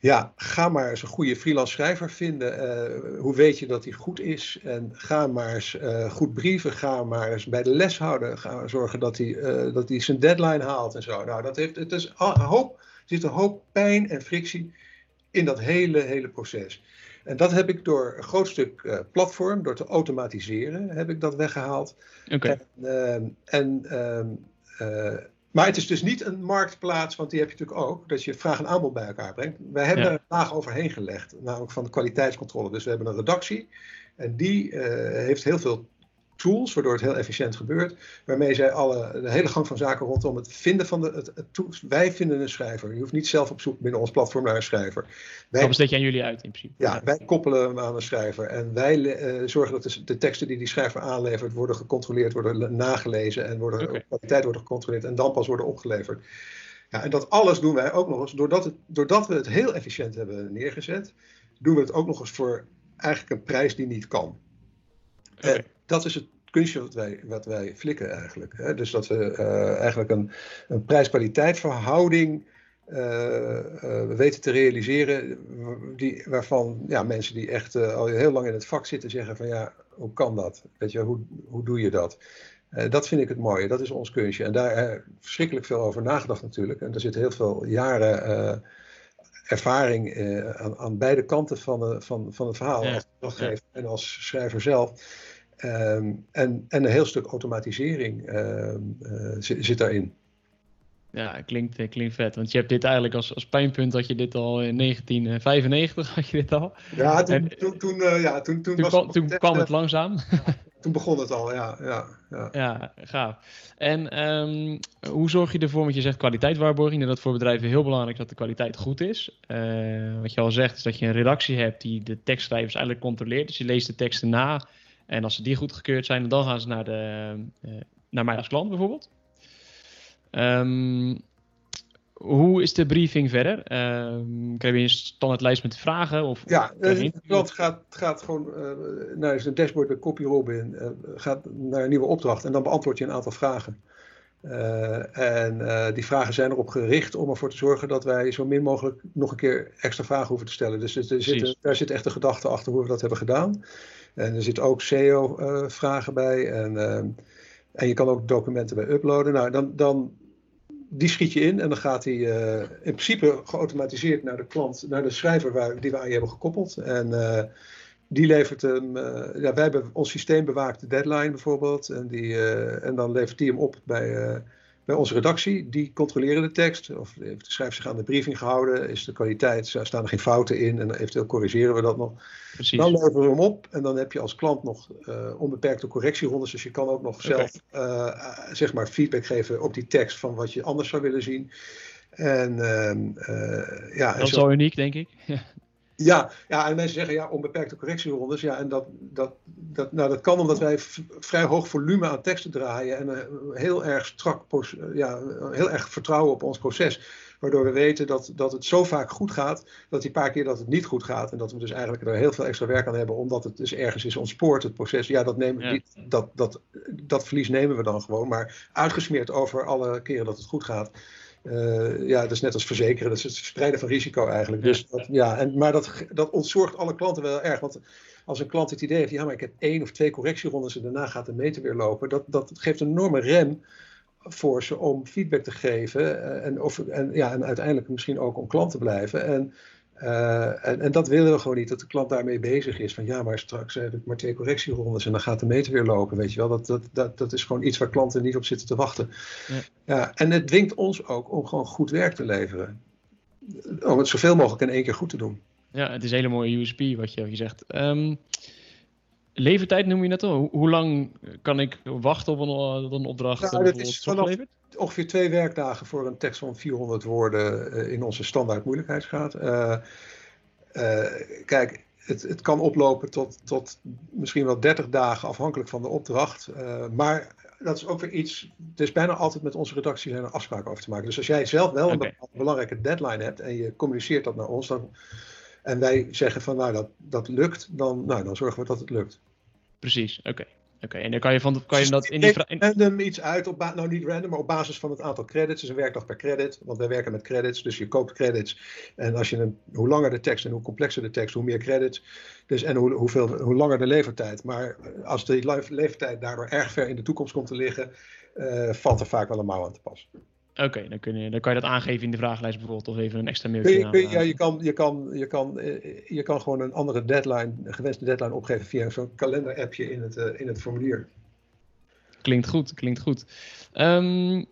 Ja, ga maar eens een goede freelance schrijver vinden. Uh, hoe weet je dat hij goed is? En ga maar eens uh, goed brieven. Ga maar eens bij de les houden. Ga zorgen dat hij, dat hij zijn deadline haalt en zo. Nou, dat heeft, het is een hoop, er zit een hoop pijn en frictie in dat hele, hele proces. En dat heb ik door een groot stuk platform, door te automatiseren, heb ik dat weggehaald.
Oké.
En, en ehm, maar het is dus niet een marktplaats, want die heb je natuurlijk ook, dat je vraag en aanbod bij elkaar brengt. Wij hebben er een laag overheen gelegd, namelijk van de kwaliteitscontrole. Dus we hebben een redactie en die uh, heeft heel veel tools, waardoor het heel efficiënt gebeurt. Waarmee zij alle, de hele gang van zaken rondom het vinden van de het, het tools. Wij vinden een schrijver. Je hoeft niet zelf op zoek binnen ons platform naar een schrijver.
Wij, dat besteed je aan jullie uit in principe.
Ja, wij koppelen hem aan een schrijver. En wij uh, zorgen dat de, de, teksten die die schrijver aanlevert worden gecontroleerd, worden nagelezen en worden, okay. kwaliteit worden gecontroleerd en dan pas worden opgeleverd. Ja, en dat alles doen wij ook nog eens, doordat, het, doordat we het heel efficiënt hebben neergezet, doen we het ook nog eens voor eigenlijk een prijs die niet kan. Okay dat is het kunstje wat wij, wat wij flikken eigenlijk. Hè? Dus dat we uh, eigenlijk een, een prijs-kwaliteit verhouding uh, uh, weten te realiseren. Die, waarvan ja, mensen die echt al heel lang in het vak zitten zeggen van ja, hoe kan dat? Weet je, hoe, hoe doe je dat? dat vind ik het mooie, dat is ons kunstje. En daar verschrikkelijk veel over nagedacht natuurlijk. En er zit heel veel jaren ervaring aan, aan, beide kanten van, de, van, van het verhaal. Ja, als ja. en als schrijver zelf. Um, en, en een heel stuk automatisering um, uh, zit, zit, daarin.
Ja, klinkt, eh, klinkt vet. Want je hebt dit eigenlijk als, als pijnpunt dat je dit al in 1995 had je dit al.
Ja, toen, en, toen, toen, uh, ja, toen, toen,
toen,
was
kwam, toen kwam het langzaam.
Ja, toen begon het al, ja. Ja, ja.
ja gaaf. En um, hoe zorg je ervoor, want je zegt kwaliteitswaarborging, en dat voor bedrijven heel belangrijk dat de kwaliteit goed is. Uh, wat je al zegt is dat je een redactie hebt die de tekstschrijvers eigenlijk controleert. Dus je leest de teksten na en als ze die goedgekeurd zijn, dan gaan ze naar, de, uh, naar mij als klant bijvoorbeeld. Um, hoe is de briefing verder? Um, krijg je een standaardlijst met vragen? Of,
ja, de klant gaat, gaat gewoon uh, naar zijn dashboard bij CopyRobin, uh, gaat naar een nieuwe opdracht en dan beantwoord je een aantal vragen. Uh, en die vragen zijn erop gericht om ervoor te zorgen dat wij zo min mogelijk nog een keer extra vragen hoeven te stellen. Dus er zit, daar zit echt een gedachte achter hoe we dat hebben gedaan. En er zitten ook SEO-vragen bij. En, uh, en je kan ook documenten bij uploaden. Nou, dan, dan die schiet je in en dan gaat die uh, in principe geautomatiseerd naar de klant, naar de schrijver waar, die we aan je hebben gekoppeld. En die levert hem, ja, wij hebben ons systeem bewaakt de deadline bijvoorbeeld. En, die, en dan levert die hem op bij, bij onze redactie. Die controleren de tekst. Of heeft de schrijver zich aan de briefing gehouden? Is de kwaliteit, staan er geen fouten in? En eventueel corrigeren we dat nog. Precies. Dan leveren we hem op. En dan heb je als klant nog uh, onbeperkte correctierondes. Dus je kan ook nog zelf uh, zeg maar feedback geven op die tekst van wat je anders zou willen zien. En, uh, ja,
dat is zo uniek, denk ik.
Ja, ja, en mensen zeggen ja, onbeperkte correctierondes. Ja, en dat, dat, dat, nou, dat kan omdat wij vrij hoog volume aan teksten draaien en heel erg strak, ja, heel erg vertrouwen op ons proces. Waardoor we weten dat, dat het zo vaak goed gaat, dat die paar keer dat het niet goed gaat. En dat we dus eigenlijk er heel veel extra werk aan hebben, omdat het dus ergens is ontspoord, het proces. Ja, dat, nemen, ja. Die, dat, dat, dat verlies nemen we dan gewoon. Maar uitgesmeerd over alle keren dat het goed gaat. Uh, ja, dat is net als verzekeren, dat is het verspreiden van risico eigenlijk. Dus dat, ja, en, maar dat, dat ontzorgt alle klanten wel erg. Want als een klant het idee heeft, ja, maar ik heb één of twee correctierondes en daarna gaat de meter weer lopen, dat, dat geeft een enorme rem voor ze om feedback te geven uh, en, of, en, ja, en uiteindelijk misschien ook om klant te blijven. En uh, en, en, dat willen we gewoon niet, dat de klant daarmee bezig is. Van ja, maar straks heb ik maar twee correctierondes en dan gaat de meter weer lopen, weet je wel. Dat, dat, dat, dat is gewoon iets waar klanten niet op zitten te wachten. Ja. ja. en het dwingt ons ook om gewoon goed werk te leveren. Om het zoveel mogelijk in één keer goed te doen.
Ja, het is een hele mooie USP wat je, wat je zegt. Um, levertijd noem je net al. Hoe lang kan ik wachten op een, een opdracht?
Nou, dat is vanaf ongeveer twee werkdagen voor een tekst van 400 woorden uh, in onze standaard moeilijkheidsgraad. Uh, uh, kijk, het, het, kan oplopen tot, tot misschien wel 30 dagen afhankelijk van de opdracht. maar dat is ook weer iets. Het is bijna altijd met onze redactie een afspraak over te maken. Dus als jij zelf wel een belangrijke deadline hebt en je communiceert dat naar ons, dan, en wij zeggen van nou dat, dat lukt, dan, nou, dan zorgen we dat het lukt.
Precies, oké. Oké, en dan kan je, van, kan je dat in die...
random iets uit, op nou niet random, maar op basis van het aantal credits. Dus een werkdag per credit, want wij werken met credits. Dus je koopt credits. En als je een, hoe langer de tekst en hoe complexer de tekst, hoe meer credits. Dus, en hoe, hoeveel, hoe langer de levertijd. Maar als de le- levertijd daardoor erg ver in de toekomst komt te liggen, eh, valt er vaak wel een mouw aan te pas.
Oké, dan, kun je, dan kan je dat aangeven in de vragenlijst bijvoorbeeld, of even een extra mailtje
je, kun
aan-
ja, je, kan, je, kan, je, kan, eh, je kan gewoon een andere deadline, een gewenste deadline opgeven via zo'n kalender-appje in het, eh, in het formulier.
Klinkt goed, klinkt goed. Ehm,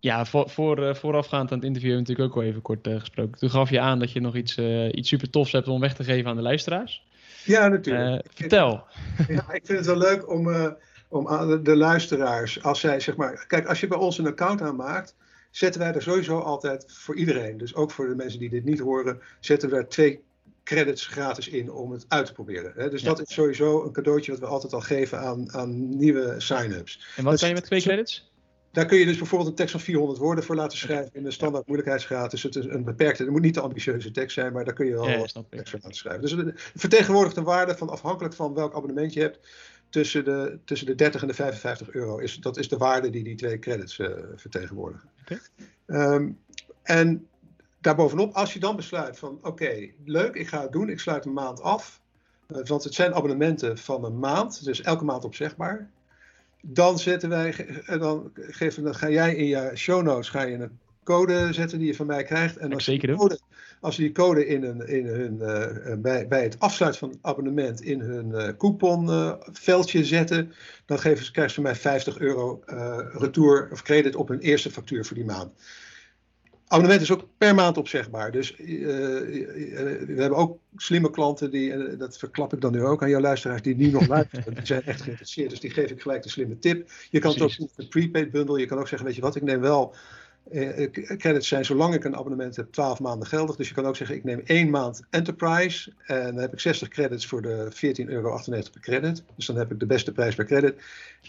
ja, voor, voor, eh, voorafgaand aan het interview hebben we natuurlijk ook al even kort eh, gesproken. Toen gaf je aan dat je nog iets, eh, iets super tofs hebt om weg te geven aan de luisteraars.
Ja, natuurlijk.
Eh,
Ik
vertel.
Ja, ik vind het wel leuk om, eh, om aan de, de luisteraars, als zij zeg maar. Kijk, als je bij ons een account aanmaakt, zetten wij er sowieso altijd voor iedereen, dus ook voor de mensen die dit niet horen, zetten we er twee credits gratis in om het uit te proberen. Hè? Dus
Ja.
dat is sowieso een cadeautje wat we altijd al geven aan, aan nieuwe sign-ups.
En wat
Dat
kan je met twee credits?
Daar kun je dus bijvoorbeeld een tekst van 400 woorden voor laten schrijven in de standaard moeilijkheidsgraad. Dus het is een beperkte, het moet niet de ambitieuze tekst zijn, maar daar kun je wel
Ja,
tekst voor laten schrijven. Dus het vertegenwoordigt een waarde van afhankelijk van welk abonnement je hebt tussen de, tussen de 30 en de 55 euro. Is, dat is de waarde die die twee credits eh, vertegenwoordigen.
Oké.
Ehm, en daarbovenop, als je dan besluit van oké, leuk, ik ga het doen, ik sluit een maand af. eh, want het zijn abonnementen van een maand, dus elke maand opzegbaar. Dan zetten wij, en dan, geven, dan ga jij in je show notes ga je een code zetten die je van mij krijgt. En als
zeker
die code, als ze die code in, een, in hun, eh, eh, bij, bij het afsluiten van het abonnement in hun eh couponveldje zetten, dan geven ze, krijgen ze van mij 50 euro retour of credit op hun eerste factuur voor die maand. Abonnement is ook per maand opzegbaar. Dus we hebben ook slimme klanten, die, en dat verklap ik dan nu ook aan jouw luisteraars, die nu nog luisteren. Die zijn echt geïnteresseerd, dus die geef ik gelijk de slimme tip. Je kan het ook
Precies.
doen met een prepaid bundle. Je kan ook zeggen, weet je wat, ik neem wel eh, eh, credits zijn zolang ik een abonnement heb 12 maanden geldig. Dus je kan ook zeggen, ik neem één maand Enterprise. En dan heb ik 60 credits voor de 14,98 euro per credit. Dus dan heb ik de beste prijs per credit.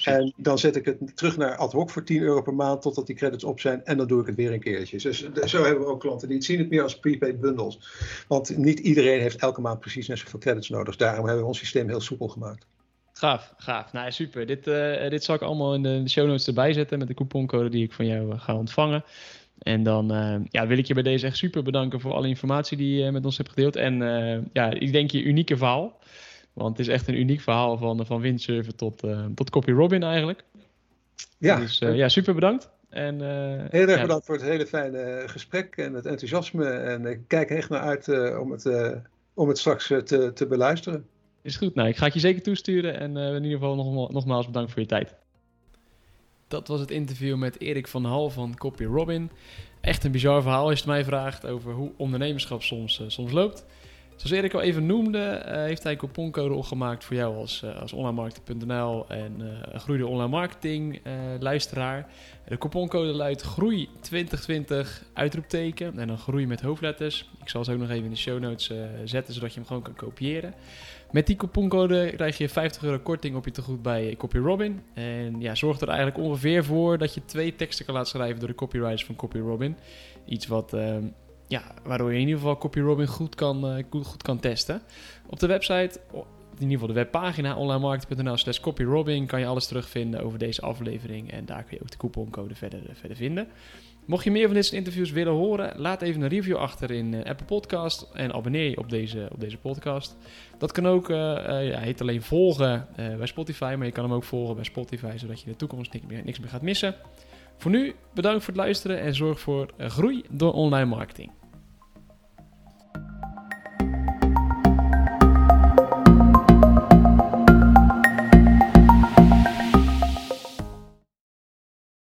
En dan zet ik het terug naar ad hoc voor 10 euro per maand totdat die credits op zijn. En dan doe ik het weer een keertje. Dus eh, zo hebben we ook klanten die het zien het meer als prepaid bundles. Want niet iedereen heeft elke maand precies net zoveel credits nodig. Daarom hebben we ons systeem heel soepel gemaakt.
Gaaf, gaaf. Nou, super. Dit, eh, dit zal ik allemaal in de, show notes erbij zetten met de couponcode die ik van jou eh, ga ontvangen. En dan eh, ja, wil ik je bij deze echt super bedanken voor alle informatie die je met ons hebt gedeeld. En ja, ik denk je unieke verhaal. Want het is echt een uniek verhaal van, van windsurfen tot, eh, tot Copy Robin eigenlijk.
Ja,
Dus ja, super bedankt. En,
Heel erg
ja,
bedankt voor het hele fijne gesprek en het enthousiasme. En ik kijk echt naar uit om, het, om het straks te, te beluisteren.
Is goed. Nou, ik ga het je zeker toesturen. En eh, in ieder geval nog, nogmaals bedankt voor je tijd. Dat was het interview met Erik van Hal van Copy Robin. Echt een bizar verhaal als je het mij vraagt over hoe ondernemerschap soms, eh, soms loopt. Zoals Erik al even noemde, eh, heeft hij couponcode opgemaakt voor jou als, eh, als onlinemarketing.nl en een groeide online marketing luisteraar. De couponcode luidt groei 2020 uitroepteken en dan groei met hoofdletters. Ik zal ze ook nog even in de show notes zetten zodat je hem gewoon kan kopiëren. Met die couponcode krijg je 50 euro korting op je tegoed bij Copy Robin. En ja, zorgt er eigenlijk ongeveer voor dat je twee teksten kan laten schrijven door de copywriters van Copy Robin. Iets wat, ehm, ja, waardoor je in ieder geval Copy Robin goed kan, eh, goed, kan testen. Op de website, in ieder geval de webpagina onlinemarketing.nl slash copyrobin kan je alles terugvinden over deze aflevering. En daar kun je ook de couponcode verder, eh, verder vinden. Mocht je meer van dit soort interviews willen horen, laat even een review achter in eh, Apple Podcast en abonneer je op deze, op deze podcast. Dat kan ook, eh, ja, heet alleen volgen bij Spotify, maar je kan hem ook volgen bij Spotify, zodat je in de toekomst niks meer, niks meer gaat missen. Voor nu, bedankt voor het luisteren en zorg voor groei door online marketing.